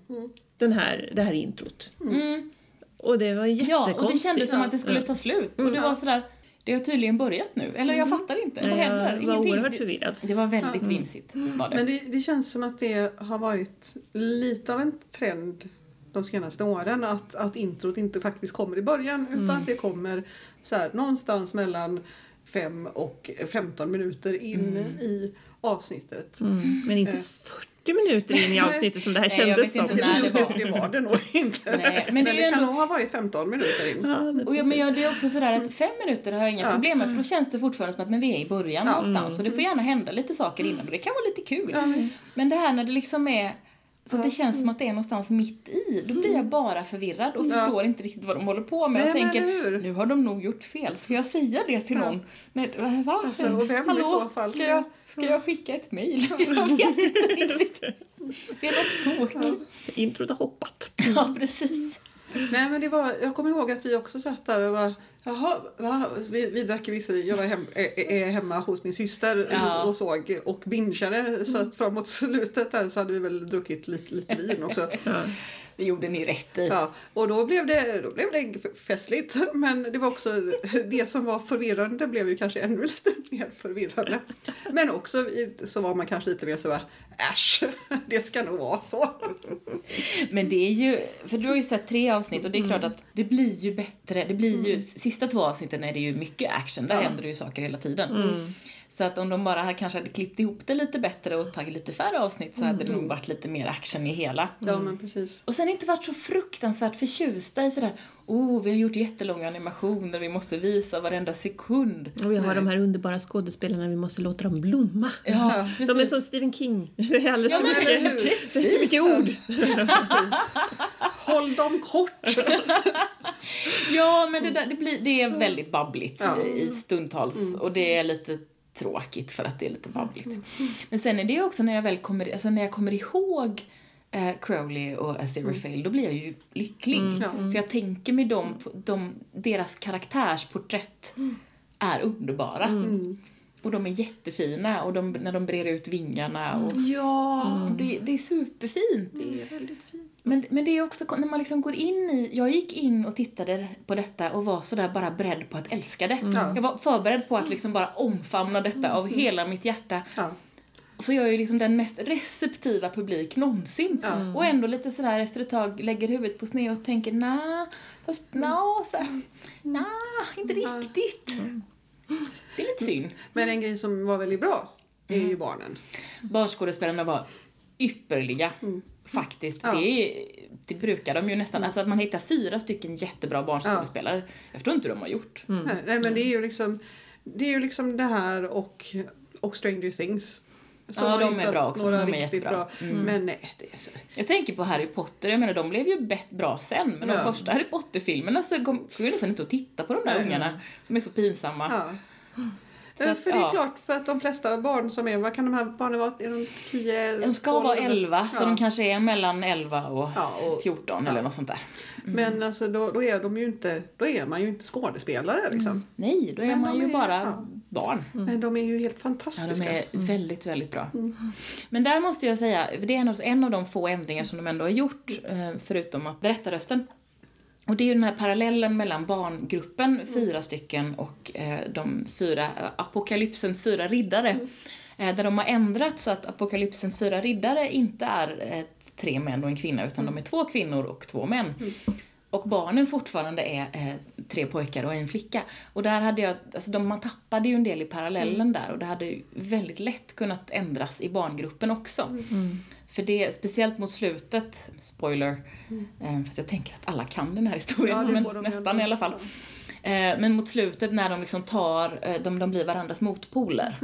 Speaker 2: den här, det här introt.
Speaker 1: Mm.
Speaker 2: Och det var
Speaker 1: Ja,
Speaker 2: jättekonstigt.
Speaker 1: och det kändes som att det skulle
Speaker 2: Ja.
Speaker 1: ta slut. Och det var sådär, det har tydligen börjat nu. Eller jag fattar inte, vad händer?
Speaker 2: Jag var
Speaker 1: Ingenting.
Speaker 2: oerhört
Speaker 1: Det,
Speaker 2: förvirrad.
Speaker 1: det var väldigt vimsigt, var det.
Speaker 3: Men det, det känns som att det har varit lite av en trend de senaste åren att, att introt inte faktiskt kommer i början utan att det kommer så här, någonstans mellan 5 och 15 minuter in i avsnittet.
Speaker 2: Mm. Men inte
Speaker 3: Eh.
Speaker 2: 40 40 minuter in i avsnittet som det här
Speaker 1: Nej, jag
Speaker 2: kändes
Speaker 1: vet
Speaker 2: som.
Speaker 1: inte när det var.
Speaker 3: Det var det nog inte.
Speaker 1: Nej, men det är ju
Speaker 3: kan
Speaker 1: ändå-
Speaker 3: nog ha varit 15 minuter in.
Speaker 2: Ja, det-
Speaker 1: Och ja, men jag, det är också sådär att fem minuter har jag inga
Speaker 3: Ja.
Speaker 1: problem med för då känns det fortfarande som att men vi är i början
Speaker 3: Ja.
Speaker 1: någonstans och det får gärna hända lite saker innan och det kan vara lite kul.
Speaker 3: Ja.
Speaker 1: Men det här när det liksom är så det känns som att det är någonstans mitt i, då blir jag bara förvirrad och
Speaker 3: Ja.
Speaker 1: förstår inte riktigt vad de håller på med
Speaker 3: Nej, men
Speaker 1: tänker nu har de nog gjort fel, ska jag säga det till
Speaker 3: Ja.
Speaker 1: någon? Nej, va?
Speaker 3: Alltså, och vem i
Speaker 1: Hallå,
Speaker 3: så fall?
Speaker 1: Ska jag, ska jag skicka ett mejl? <laughs> Jag vet inte riktigt. Det är något tok.
Speaker 2: Introt har hoppat.
Speaker 1: Ja, precis.
Speaker 3: Nej men det var, jag kommer ihåg att vi också satt där och var, jaha, va? Vi, vi drack visserligen, jag var hem, är, är hemma hos min syster
Speaker 1: Ja.
Speaker 3: och såg och bingeade så att framåt slutet där så hade vi väl druckit lite, lite vin också.
Speaker 2: Ja.
Speaker 1: Det gjorde ni rätt i.
Speaker 3: Ja, och då blev, det, då blev det festligt. Men det var också det som var förvirrande blev ju kanske ännu lite mer förvirrande. Men också så var man kanske lite mer så här, äsch, det ska nog vara så.
Speaker 1: Men det är ju, för du har ju sett tre avsnitt och det är klart att det blir ju bättre. Det blir ju, sista två avsnitten är det ju mycket action, där
Speaker 3: Ja.
Speaker 1: händer det ju saker hela tiden. Så att om de bara här kanske hade klippt ihop det lite bättre och tagit lite färre avsnitt så hade det nog varit lite mer action i hela.
Speaker 3: Ja men precis.
Speaker 1: Och sen inte varit så fruktansvärt förtjusta i sådär, oh vi har gjort jättelånga animationer, vi måste visa varenda sekund.
Speaker 2: Och vi har de här underbara skådespelarna, vi måste låta dem blomma.
Speaker 1: Ja, precis. <laughs>
Speaker 2: De är som Stephen King. <laughs> Det är alldeles
Speaker 1: Ja,
Speaker 2: för
Speaker 1: men
Speaker 2: mycket, för mycket ord. <laughs>
Speaker 3: precis. Håll dem kort.
Speaker 1: Ja, men det, där, det, blir, det är väldigt babbligt
Speaker 3: Ja.
Speaker 1: i stundtals och det är lite tråkigt för att det är lite babbligt. Men sen är det ju också när jag väl kommer, alltså när jag kommer ihåg eh, Crowley och Aziraphale, då blir jag ju lycklig.
Speaker 3: Ja.
Speaker 1: För jag tänker mig dem, de, deras karaktärsporträtt är underbara.
Speaker 3: Mm.
Speaker 1: Och de är jättefina och de, när de brer ut vingarna och,
Speaker 3: Ja,
Speaker 1: och det, det är superfint.
Speaker 3: det är väldigt fint.
Speaker 1: Men, men det är också när man liksom går in i... Jag gick in och tittade på detta och var sådär bara beredd på att älska det.
Speaker 3: Ja.
Speaker 1: Jag var förberedd på att liksom bara omfamna detta av hela mitt hjärta.
Speaker 3: Ja.
Speaker 1: Och så är jag ju liksom den mest receptiva publik någonsin.
Speaker 3: Ja.
Speaker 1: Och ändå lite sådär efter ett tag lägger huvudet på sned och tänker nah, fast nja, så här, nah, inte riktigt. Det är lite synd.
Speaker 3: Men en grej som var väldigt bra är
Speaker 1: Mm.
Speaker 3: ju barnen.
Speaker 1: Barnskådespelarna var ypperliga. Faktiskt.
Speaker 3: Mm. Ja.
Speaker 1: Det, är, det brukar de ju nästan. Alltså att man hittar fyra stycken jättebra barnskådespelare. Jag förstår inte hur de har gjort.
Speaker 3: Nej, nej men det är ju liksom det, är ju liksom det här och, och Stranger Things. Som
Speaker 1: Ja, de är bra också. De är jättebra.
Speaker 3: bra.
Speaker 1: Mm.
Speaker 3: Men nej, det är så...
Speaker 1: Jag tänker på Harry Potter, jag menar de blev ju bra sen. Men de
Speaker 3: Ja.
Speaker 1: första Harry Potter-filmerna så kom, jag nästan inte att titta på de där
Speaker 3: Nej.
Speaker 1: ungarna. Som är så pinsamma.
Speaker 3: Ja.
Speaker 1: Så att,
Speaker 3: för det är
Speaker 1: ja.
Speaker 3: klart, för att de flesta barn som är, vad kan de här barnen vara? Är de 10?
Speaker 1: De ska vara 11, så
Speaker 3: Ja.
Speaker 1: de kanske är mellan 11 och,
Speaker 3: Ja, och-
Speaker 1: 14
Speaker 3: ja.
Speaker 1: eller något sånt där.
Speaker 3: Men alltså då, då är de ju inte, då är man ju inte skådespelare liksom.
Speaker 1: Nej, då är
Speaker 3: Men
Speaker 1: man ju
Speaker 3: är-
Speaker 1: bara
Speaker 3: ja.
Speaker 1: barn.
Speaker 3: Men de är ju helt
Speaker 1: Ja,
Speaker 3: fantastiska.
Speaker 1: de är väldigt, väldigt bra. Men där måste jag säga, det är en av, de få ändringar som de ändå har gjort, eh, förutom att berättarrösten. Och det är ju den här parallellen mellan barngruppen, fyra stycken, och eh, de fyra, eh, apokalypsens fyra riddare. Eh, där de har ändrat så att apokalypsens fyra riddare inte är eh, tre män och en kvinna, utan de är två kvinnor och två män. Och barnen fortfarande är eh, tre pojkar och en flicka. Och där hade jag, alltså de, man tappade ju en del i parallellen där och det hade ju väldigt lätt kunnat ändras i barngruppen också. För det, speciellt mot slutet, spoiler, eh, fast jag tänker att alla kan den här historien,
Speaker 3: Ja,
Speaker 1: men nästan
Speaker 3: ändå.
Speaker 1: i alla fall. Eh, men mot slutet när de liksom tar, eh, de, de blir varandras motpoler.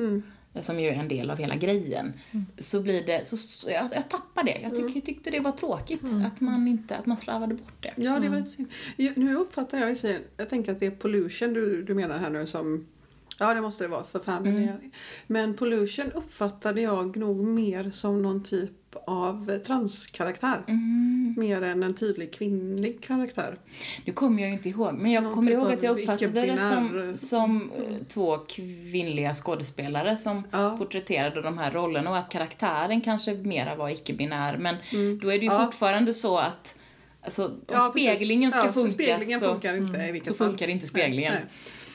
Speaker 3: Mm.
Speaker 1: Som ju är en del av hela grejen. Så blir det, så, så jag, jag tappar det. Jag, tyck, jag tyckte det var tråkigt att man inte, att man slarvade bort det.
Speaker 3: Ja, det var lite synd. Nu uppfattar jag, jag, säger, jag tänker att det är pollution du, du menar här nu som Ja, det måste det vara för family.
Speaker 1: Mm.
Speaker 3: Men pollution uppfattade jag nog mer som någon typ av eh, transkaraktär.
Speaker 1: Mm.
Speaker 3: Mer än en tydlig kvinnlig karaktär.
Speaker 1: Nu kommer jag ju inte ihåg, men jag
Speaker 3: Någon
Speaker 1: kommer
Speaker 3: typ
Speaker 1: ihåg att jag uppfattade det som, som eh, två kvinnliga skådespelare som
Speaker 3: Ja.
Speaker 1: porträtterade de här rollerna och att karaktären kanske mera var icke-binär. Men då är det ju
Speaker 3: Ja.
Speaker 1: fortfarande så att alltså, om
Speaker 3: Ja,
Speaker 1: speglingen ska
Speaker 3: ja,
Speaker 1: funka
Speaker 3: så speglingen
Speaker 1: så,
Speaker 3: funkar inte i
Speaker 1: så funkar inte speglingen.
Speaker 3: Nej,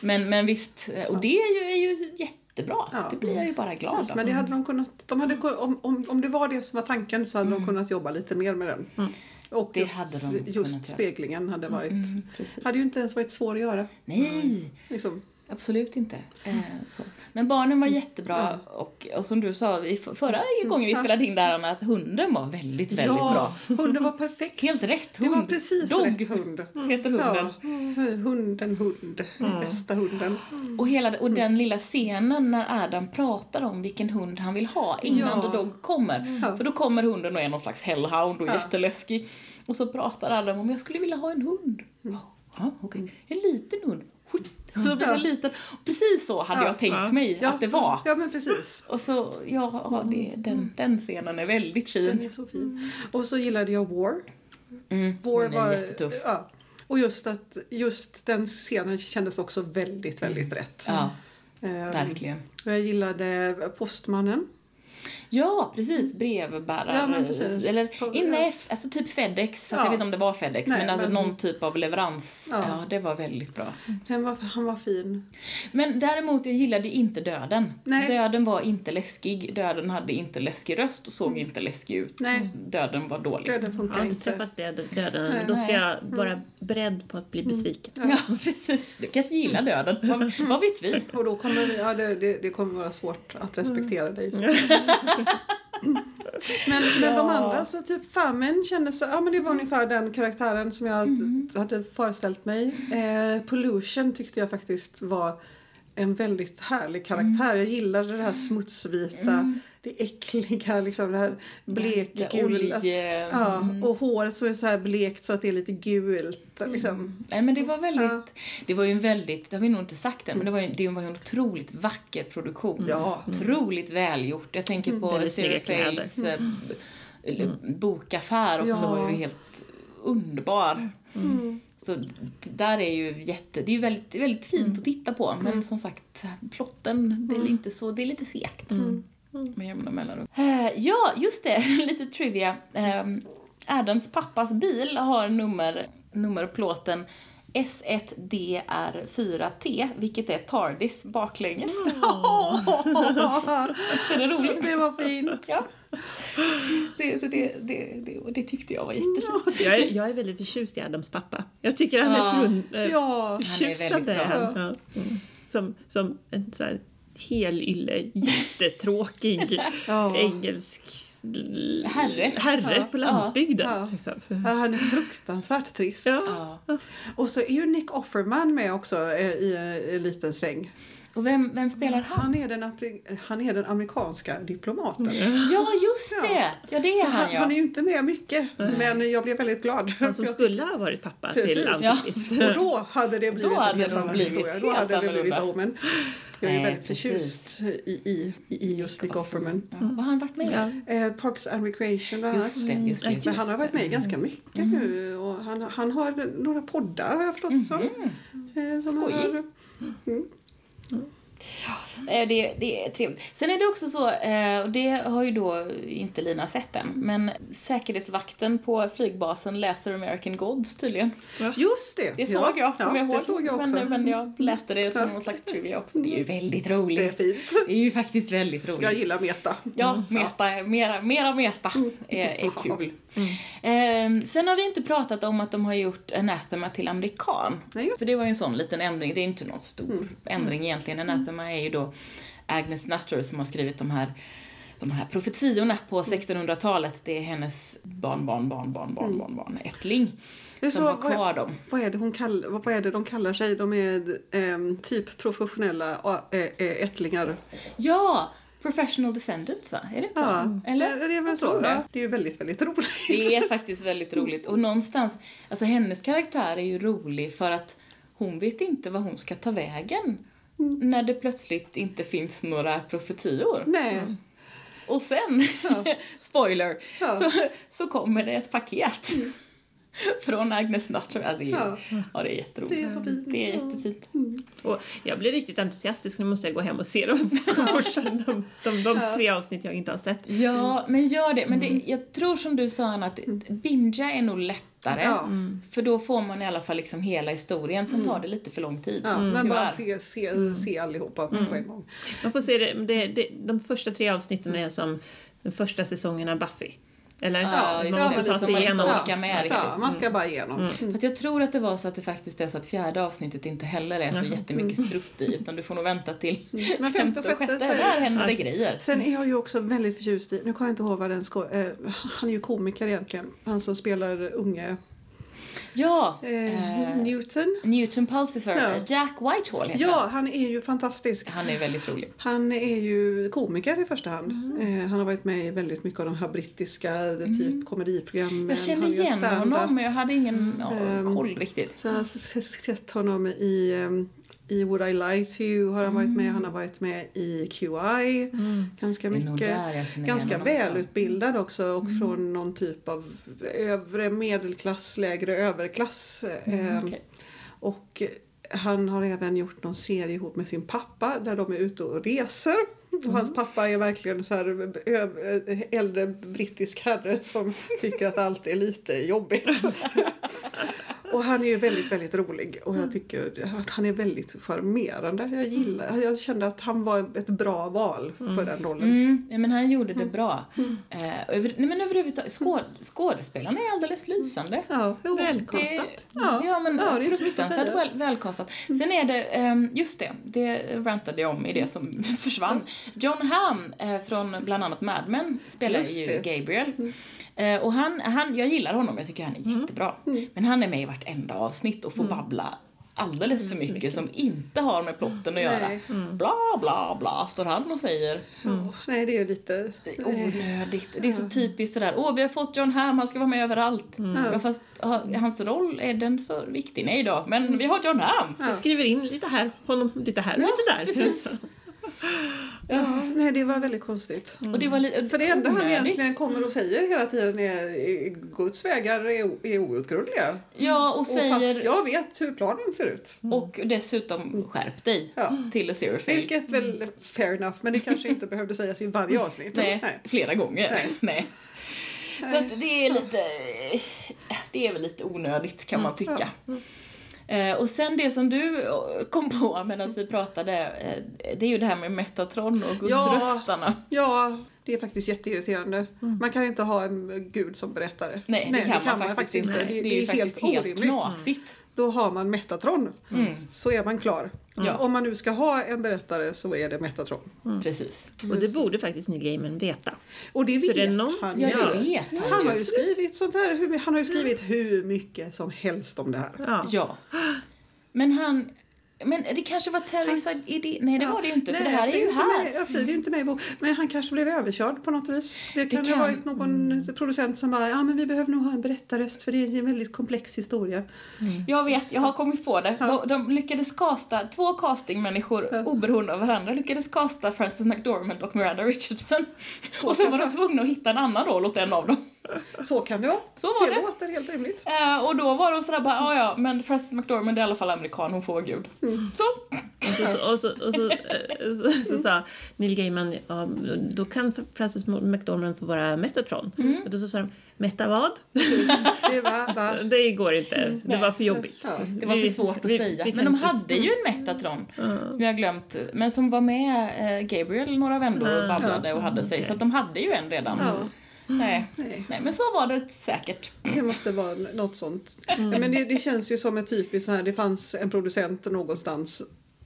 Speaker 1: Men, men visst, eh, och det är ju, är ju jättebra.
Speaker 3: Ja.
Speaker 1: Det blir jag ju bara glad
Speaker 3: Precis,
Speaker 1: av.
Speaker 3: men det hade de kunnat, de hade, kun- om, om, om det var det som var tanken så hade de kunnat jobba lite mer med den. Och
Speaker 1: Det
Speaker 3: just,
Speaker 1: hade de
Speaker 3: just
Speaker 1: göra.
Speaker 3: speglingen hade varit,
Speaker 1: Mm,
Speaker 3: hade ju inte ens varit svår att göra.
Speaker 1: Nej!
Speaker 3: Liksom.
Speaker 1: Absolut inte. Eh, så. Men barnen var jättebra och, och som du sa i förra gången vi spelade in där att hunden var väldigt, väldigt bra.
Speaker 3: hunden var perfekt.
Speaker 1: Helt rätt
Speaker 3: Det
Speaker 1: hund.
Speaker 3: var precis
Speaker 1: Dog
Speaker 3: rätt hund.
Speaker 1: heter hunden.
Speaker 3: Ja, hunden, hund. Bästa hunden.
Speaker 1: Och, hela, och den lilla scenen när Adam pratar om vilken hund han vill ha innan
Speaker 3: Ja.
Speaker 1: The Dog kommer.
Speaker 3: Ja.
Speaker 1: För då kommer hunden och är någon slags hellhound och
Speaker 3: Ja.
Speaker 1: jätteläskig. Och så pratar Adam om jag skulle vilja ha en hund. Ja, okej. En liten hund. Så blir det liten. Precis så hade
Speaker 3: Ja.
Speaker 1: jag tänkt
Speaker 2: Ja.
Speaker 1: mig att det var.
Speaker 3: Ja, men precis.
Speaker 1: Och så, ja, ja det, den, den scenen är väldigt
Speaker 3: Den
Speaker 1: fin.
Speaker 3: är så fin. Och så gillade jag War.
Speaker 1: Mm,
Speaker 3: War
Speaker 1: den är jättetuff.
Speaker 3: Ja. Och just att just den scenen kändes också väldigt, väldigt rätt.
Speaker 1: Ja,
Speaker 3: Ehm,
Speaker 1: verkligen.
Speaker 3: Jag gillade Postmannen.
Speaker 1: Ja, precis. Brevbärare.
Speaker 3: Ja, men precis.
Speaker 1: Eller,
Speaker 3: ja.
Speaker 1: F, alltså typ Fedex, fast
Speaker 3: Ja.
Speaker 1: jag vet inte om det var Fedex.
Speaker 3: Nej,
Speaker 1: men alltså
Speaker 3: men-
Speaker 1: någon typ av leverans. Ja.
Speaker 3: Ja.
Speaker 1: det var väldigt bra.
Speaker 3: Den var, han var fin.
Speaker 1: Men däremot, jag gillade inte döden.
Speaker 3: Nej.
Speaker 1: Döden var inte läskig, döden hade inte läskig röst och såg inte läskig ut.
Speaker 3: Nej.
Speaker 1: Döden var dålig.
Speaker 3: Döden
Speaker 2: Jag
Speaker 3: funkar
Speaker 2: har inte
Speaker 3: inte.
Speaker 2: träffat döden, döden
Speaker 3: Nej.
Speaker 2: Då ska
Speaker 1: Nej.
Speaker 2: jag vara beredd på att bli besviken.
Speaker 1: Ja, <laughs> precis. Du kanske gillar döden. Vad, vad vet vi?
Speaker 3: Och då kommer vi- ja, det, det, det kommer vara svårt att respektera dig. <laughs> men men de andra, så typ Famen kändes så, ja men det var ungefär den karaktären som jag hade föreställt mig. Eh, Pollution tyckte jag faktiskt var en väldigt härlig karaktär. Jag gillade det här smutsvita, det äckliga, liksom det här
Speaker 1: Det
Speaker 3: blekgula.
Speaker 1: olje...
Speaker 3: Ja,
Speaker 1: Mm.
Speaker 3: och håret som är så här blekt så att det är lite gult. Liksom.
Speaker 1: Nej men det var väldigt,
Speaker 3: Ja.
Speaker 1: det var ju en väldigt, det har vi nog inte sagt än, men det var ju, det var ju en otroligt vacker produktion.
Speaker 3: Ja.
Speaker 1: Otroligt välgjort. Jag tänker på
Speaker 2: kläder.
Speaker 1: Fails eh, b- eller bokaffär också
Speaker 3: Ja.
Speaker 1: var ju helt underbar. Så där är ju jätte, det är ju väldigt, väldigt fint att titta på, men som sagt, plotten, det är inte så, det är lite segt. Med jämna mellanrum. Eh, ja, just det, <laughs> lite trivia. Eh, Adams pappas bil har nummer, nummerplåten S1DR4T, vilket är Tardis baklänges. <laughs> Visst är det roligt?
Speaker 3: Det var fint.
Speaker 1: Ja. Det, så det, det, det, det tyckte jag var jättefint.
Speaker 2: Jag är, jag är väldigt förtjust i Adams pappa. Jag tycker han
Speaker 1: Ja.
Speaker 2: är frun, äh,
Speaker 3: Ja.
Speaker 2: förtjusad.
Speaker 1: Han är väldigt bra.
Speaker 2: Ja. Mm. Som, som en så här helylle, jättetråkig <laughs>
Speaker 3: Ja.
Speaker 2: engelsk
Speaker 1: Herre.
Speaker 2: herre
Speaker 3: Ja.
Speaker 2: på landsbygden.
Speaker 3: Ja.
Speaker 2: Liksom.
Speaker 3: Ja, han är fruktansvärt trist.
Speaker 2: Ja.
Speaker 1: Ja.
Speaker 3: Och så är ju Nick Offerman med också eh, i eh, en liten sväng.
Speaker 1: Och vem, vem spelar han?
Speaker 3: Han är den, han är den amerikanska diplomaten.
Speaker 1: Ja, just
Speaker 3: Ja.
Speaker 1: det! Ja, det är
Speaker 3: Så
Speaker 1: han,
Speaker 3: han,
Speaker 1: ja.
Speaker 3: han är ju inte med mycket, men jag blev väldigt glad.
Speaker 2: Han som skulle ha varit pappa
Speaker 3: Precis.
Speaker 2: till
Speaker 1: Ja.
Speaker 2: Ann-Sofie.
Speaker 3: Och då hade det blivit
Speaker 1: hade
Speaker 3: en helt
Speaker 1: det
Speaker 3: annan
Speaker 1: blivit
Speaker 3: historia. Då hade det blivit. Omen. Jag är
Speaker 1: Nej,
Speaker 3: väldigt
Speaker 1: precis.
Speaker 3: förtjust i, i, i just Nick Offerman.
Speaker 1: Ja, vad har han varit med i?
Speaker 2: Ja.
Speaker 3: Eh, Parks and Recreation bland annat.
Speaker 1: Just det, just.
Speaker 3: Men
Speaker 1: Just
Speaker 3: han har varit med i ganska mycket nu och han, han har några poddar har jag förstått det som. Eh, som
Speaker 1: Skojigt.
Speaker 3: har-
Speaker 1: Eh, Det, det är trevligt. Sen är det också så, eh, och det har ju då inte Lina sett än, men säkerhetsvakten på flygbasen läser American Gods tydligen.
Speaker 3: Just det!
Speaker 1: Det
Speaker 3: ja.
Speaker 1: såg jag,
Speaker 3: ja,
Speaker 1: kommer jag ihåg.
Speaker 3: Det såg jag också.
Speaker 1: Men, men jag läste det som
Speaker 3: Ja.
Speaker 1: någon slags trivia också. Det är ju väldigt
Speaker 3: Det är
Speaker 1: roligt.
Speaker 3: fint.
Speaker 1: Det är ju faktiskt väldigt roligt.
Speaker 3: Jag gillar meta.
Speaker 1: Ja, meta, mera, mera meta är, är kul. Ehm, sen har vi inte pratat om att de har gjort Anathema till amerikan.
Speaker 3: Nej.
Speaker 1: För det var ju en sån liten ändring, det är inte någon stor ändring egentligen. Anathema är ju då Agnes Nutter som har skrivit de här de här profetiorna på 1600-talet, det är hennes barn, barn, barn, barn, barn, ättling
Speaker 3: Det är
Speaker 1: som
Speaker 3: så-
Speaker 1: har kvar dem.
Speaker 3: Vad är, det hon kall, vad är det de kallar sig? De är ehm, typ professionella äh, ättlingar.
Speaker 1: Ja! Professional Descendants, va? Är det inte
Speaker 3: Ja,
Speaker 1: så? Eller?
Speaker 3: Det, det är väl så.
Speaker 1: det.
Speaker 3: Det är ju väldigt, väldigt roligt.
Speaker 1: Det är faktiskt väldigt roligt. Och någonstans, alltså hennes karaktär är ju rolig för att hon vet inte vad hon ska ta vägen. När det plötsligt inte finns några profetior.
Speaker 3: Nej.
Speaker 1: Och sen, <laughs> spoiler,
Speaker 3: Ja.
Speaker 1: så, så kommer det ett paket. <laughs> Från Agnes Nutter. Ja, det är,
Speaker 3: Ja.
Speaker 1: ja, det är jätteroligt.
Speaker 3: Det är så fint.
Speaker 1: Det är jättefint.
Speaker 2: Och jag blir riktigt entusiastisk, nu måste jag gå hem och se <laughs> de, de, de, de tre avsnitt jag inte har sett.
Speaker 1: Ja, men gör det. Men det, jag tror som du sa Anna, att bingea är nog lättare.
Speaker 3: Ja.
Speaker 1: För då får man i alla fall liksom hela historien. Sen tar det lite för lång tid.
Speaker 3: Ja, men bara se, se, se allihopa på en gång.
Speaker 2: Man får se det, det, det, de första tre avsnitten är som den första säsongen av Buffy. Eller?
Speaker 1: Ja,
Speaker 2: man måste ta sig
Speaker 1: man
Speaker 2: igenom.
Speaker 1: orkar med.
Speaker 3: Ja, man ska bara igenom. Mm.
Speaker 1: Fast jag tror att det var så att det faktiskt är så att fjärde avsnittet inte heller är så jättemycket sprutt i, utan du får nog vänta till
Speaker 3: Men femte och sjätte så är
Speaker 1: Där händer det grejer.
Speaker 3: Sen är jag ju också väldigt förtjust i, nu kommer jag inte ihåg vad den sko- eh, han är ju komiker egentligen, han som spelar unge
Speaker 1: Ja,
Speaker 3: eh,
Speaker 1: eh,
Speaker 3: Newton.
Speaker 1: Newton Pulsifer,
Speaker 3: Ja.
Speaker 1: Jack Whitehall heter
Speaker 3: Ja, han är ju fantastisk.
Speaker 1: han. Är väldigt rolig.
Speaker 3: Han är ju komiker i första hand.
Speaker 1: Mm.
Speaker 3: Eh, han har varit med i väldigt mycket av de här brittiska typ komediprogrammen.
Speaker 1: Jag kände igen honom, men jag hade ingen
Speaker 3: Ehm,
Speaker 1: koll riktigt.
Speaker 3: Så jag har sett honom i, ehm, i Would I Lie To You har han varit med. Han har varit med i QI ganska
Speaker 1: är nog
Speaker 3: mycket. Ganska välutbildad också och från någon typ av övre medelklass, lägre överklass. Ehm,
Speaker 1: okej.
Speaker 3: Och han har även gjort någon serie ihop med sin pappa där de är ute och reser. Och hans pappa är verkligen så här äldre brittisk herre som tycker att allt är lite jobbigt. <laughs> Och han är ju väldigt, väldigt rolig och jag tycker att han är väldigt charmerande. Jag gillar, jag kände att han var ett bra val för den rollen.
Speaker 1: Mm, ja, men han gjorde det bra. Eh, över, nej, men överhuvudtaget, skåd, skådespelarna är alldeles lysande.
Speaker 3: Ja.
Speaker 2: Välkastat.
Speaker 3: Ja.
Speaker 1: ja, men
Speaker 3: Ja,
Speaker 1: fruktansvärt väl, välkastat. Sen är det, ehm, just det, det rantade jag om i det som <laughs> försvann. John Hamm eh, från bland annat Mad Men spelar
Speaker 3: Just
Speaker 1: ju
Speaker 3: det.
Speaker 1: Gabriel. Eh, och han, han, jag gillar honom, jag tycker han är jättebra. Men han är med i vartenda avsnitt och får babbla alldeles för mycket som inte har med plotten att göra.
Speaker 3: Nej.
Speaker 1: Bla, bla, bla, står han och säger.
Speaker 3: Ja, nej, det är lite...
Speaker 1: Det är onödigt. Det är så typiskt sådär, åh vi har fått John Hamm, han ska vara med överallt. Ja, fast ja, hans roll, är den så viktig? Nej då, men vi har John Hamm.
Speaker 2: Jag skriver in lite här, honom lite här och lite där.
Speaker 1: precis. <laughs>
Speaker 3: Ja, nej, det var väldigt konstigt.
Speaker 1: Och det var
Speaker 3: För det enda han egentligen kommer och säger hela tiden är Guds vägar är, är outgrundliga.
Speaker 1: Ja, och
Speaker 3: Och fast
Speaker 1: säger,
Speaker 3: jag vet hur planen ser ut.
Speaker 1: och dessutom skärp dig
Speaker 3: Ja.
Speaker 1: till zero fail.
Speaker 3: Vilket väl fair enough, men det kanske inte behövde sägas i varje avsnitt.
Speaker 1: Nej, flera gånger. <laughs> Nej. Så att det är lite, det är väl lite onödigt kan man tycka. Eh, och sen det som du eh, kom på medan vi pratade, eh, det är ju det här med Metatron och gudsröstarna.
Speaker 3: Ja, det är faktiskt jätteirriterande. Man kan inte ha en gud som berättare.
Speaker 1: Nej, det kan, man, faktiskt inte.
Speaker 3: Det,
Speaker 1: Det,
Speaker 3: det
Speaker 1: är ju
Speaker 3: är helt
Speaker 1: faktiskt helt
Speaker 3: orimligt.
Speaker 1: knasigt.
Speaker 3: Då har man Metatron. Så är man klar.
Speaker 1: Ja.
Speaker 3: Om man nu ska ha en berättare så är det Metatron.
Speaker 1: Precis.
Speaker 2: Och det borde faktiskt Neil Gaiman veta.
Speaker 3: Och det vet
Speaker 2: det någon-
Speaker 3: han
Speaker 1: Ja, det vet
Speaker 3: Han
Speaker 1: han
Speaker 3: har
Speaker 1: ju.
Speaker 3: skrivit sånt här, hur- han har ju skrivit hur mycket som helst om det här.
Speaker 2: Ja.
Speaker 1: Ja. Men han... Men det kanske var Terrys idé? Nej, det var det ju inte, för det här är ju här.
Speaker 3: Med, ja, precis, det är inte med i bok. Men han kanske blev överkörd på något vis. Det kan,
Speaker 1: kan-
Speaker 3: ha varit någon producent som bara, ja men vi behöver nog ha en berättarröst för det är en väldigt komplex historia.
Speaker 1: Jag vet, jag har kommit på det. De, de lyckades casta, två castingmänniskor oberoende av varandra lyckades casta Frances McDormand och Miranda Richardson. och sen var de tvungna att hitta en annan roll åt en av dem.
Speaker 3: Så kan det vara.
Speaker 1: Så var
Speaker 3: det
Speaker 1: det.
Speaker 3: låter helt rimligt.
Speaker 1: Eh, och då var de sådär bara, ja ja, men Frances McDormand är i alla fall amerikan, hon får vara gud. Så.
Speaker 2: Och så, och så, och så, eh, så, så, sa Neil Gaiman, ja, då kan Frances McDormand få vara Metatron. Och då så sa de, Meta vad?
Speaker 3: Det var, va? <laughs>
Speaker 2: Det går inte, det var för jobbigt.
Speaker 3: Ja,
Speaker 1: Det var för
Speaker 2: Vi-
Speaker 1: svårt att
Speaker 2: vi-
Speaker 1: säga.
Speaker 2: vi
Speaker 1: men de hade ju en Metatron, som jag har glömt, men som var med eh, Gabriel några vändor och babblade och hade sig, så att de hade ju en redan. Nej.
Speaker 3: Nej.
Speaker 1: Nej, men så var det säkert.
Speaker 3: Det måste vara något sånt. Ja, men det, det känns ju som ett typiskt så här, det fanns en producent någonstans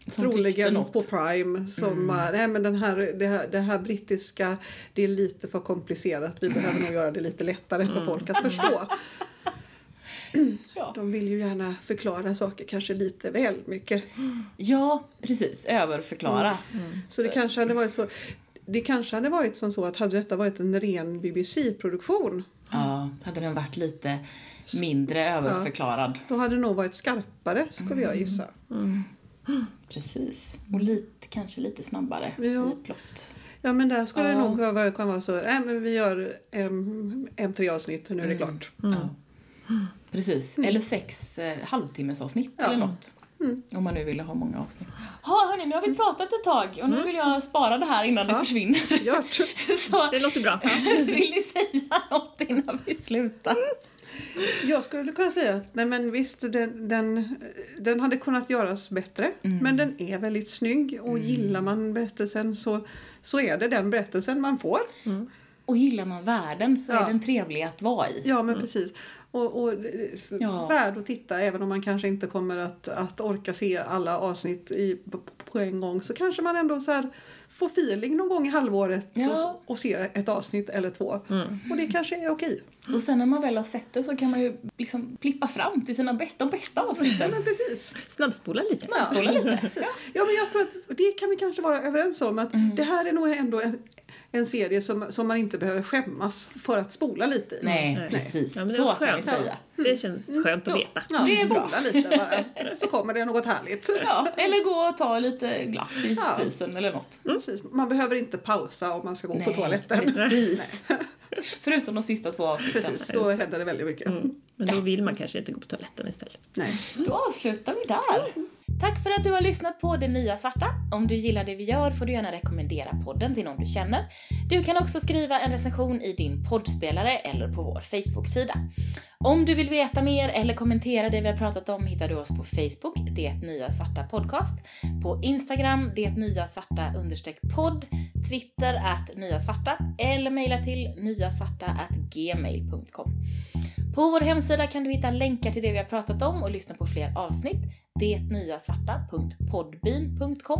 Speaker 1: Som
Speaker 3: Troligen på Prime som bara, nej men den här, det, här, det här brittiska det är lite för komplicerat. Vi behöver nog göra det lite lättare för folk att förstå. <laughs>
Speaker 1: Ja.
Speaker 3: De vill ju gärna förklara saker kanske lite väl mycket.
Speaker 1: Ja, precis. Överförklara.
Speaker 3: Så det kanske hade varit så det kanske hade varit som så att hade detta varit en ren BBC-produktion
Speaker 1: Ja, hade den varit lite mindre överförklarad.
Speaker 3: då hade det nog varit skarpare skulle jag gissa.
Speaker 1: Precis. Och lite, kanske lite snabbare
Speaker 3: Ja.
Speaker 1: i plott.
Speaker 3: Ja men där skulle det
Speaker 1: Ja.
Speaker 3: nog vara, kunna vara så, nej men vi gör em, tre avsnitt och nu är det klart.
Speaker 1: Ja. Precis. Eller sex eh, halvtimmesavsnitt
Speaker 3: Ja.
Speaker 1: eller något. Om man nu ville ha många avsnitt. Ja, hörni, nu har vi pratat ett tag och nu vill jag spara det här innan det
Speaker 3: Ja.
Speaker 1: försvinner.
Speaker 3: Gjort. <laughs>
Speaker 1: Så
Speaker 2: Det låter bra. <laughs>
Speaker 1: vill ni säga något innan vi slutar?
Speaker 3: Jag skulle kunna säga att nej men visst, den, den, den hade kunnat göras bättre. Men den är väldigt snygg och gillar man berättelsen så, så är det den berättelsen man får.
Speaker 1: Och gillar man världen så
Speaker 3: Ja.
Speaker 1: är den trevlig att vara i.
Speaker 3: Ja, men precis. Och, och eh,
Speaker 1: Ja.
Speaker 3: värd att titta även om man kanske inte kommer att, att orka se alla avsnitt i, på, på en gång så kanske man ändå så här får feeling någon gång i halvåret
Speaker 1: Ja.
Speaker 3: och, och ser ett avsnitt eller två. Och det kanske är okej.
Speaker 1: Och sen när man väl har sett det så kan man ju liksom flippa fram till sina bästa, de bästa avsnitten.
Speaker 3: Men precis.
Speaker 2: Snabbspola lite.
Speaker 1: Snabbspola lite. <laughs>
Speaker 3: Precis. Ja, men jag tror att det kan vi kanske vara överens om att
Speaker 1: Mm.
Speaker 3: det här är nog ändå en, en serie som, som man inte behöver skämmas för att spola lite i.
Speaker 1: Nej, precis.
Speaker 2: Ja, men det
Speaker 1: så kan vi
Speaker 2: skönt.
Speaker 1: säga.
Speaker 2: Det känns skönt att veta.
Speaker 3: Ja,
Speaker 1: Det är bra.
Speaker 3: spola lite bara, så kommer det något härligt.
Speaker 1: Ja, eller gå och ta lite glass i
Speaker 3: Ja.
Speaker 1: frysen eller något.
Speaker 3: Precis. Man behöver inte pausa om man ska gå på toaletten.
Speaker 1: precis. Förutom de sista två avsnitten.
Speaker 3: Precis, då händer det väldigt mycket.
Speaker 2: Men då vill man kanske inte gå på toaletten istället.
Speaker 3: Nej.
Speaker 1: Då avslutar vi där. Tack för att du har lyssnat på Det Nya Svarta. Om du gillar det vi gör får du gärna rekommendera podden till någon du känner. Du kan också skriva en recension i din poddspelare eller på vår Facebook-sida. Om du vill veta mer eller kommentera det vi har pratat om hittar du oss på Facebook, Det Nya Svarta Podcast, på Instagram, Det Nya Svarta understreck podd, Twitter att Nya Svarta eller mejla till nyasvarta at gmail.com. På vår hemsida kan du hitta länkar till det vi har pratat om och lyssna på fler avsnitt. Detnyasvarta.podbean.com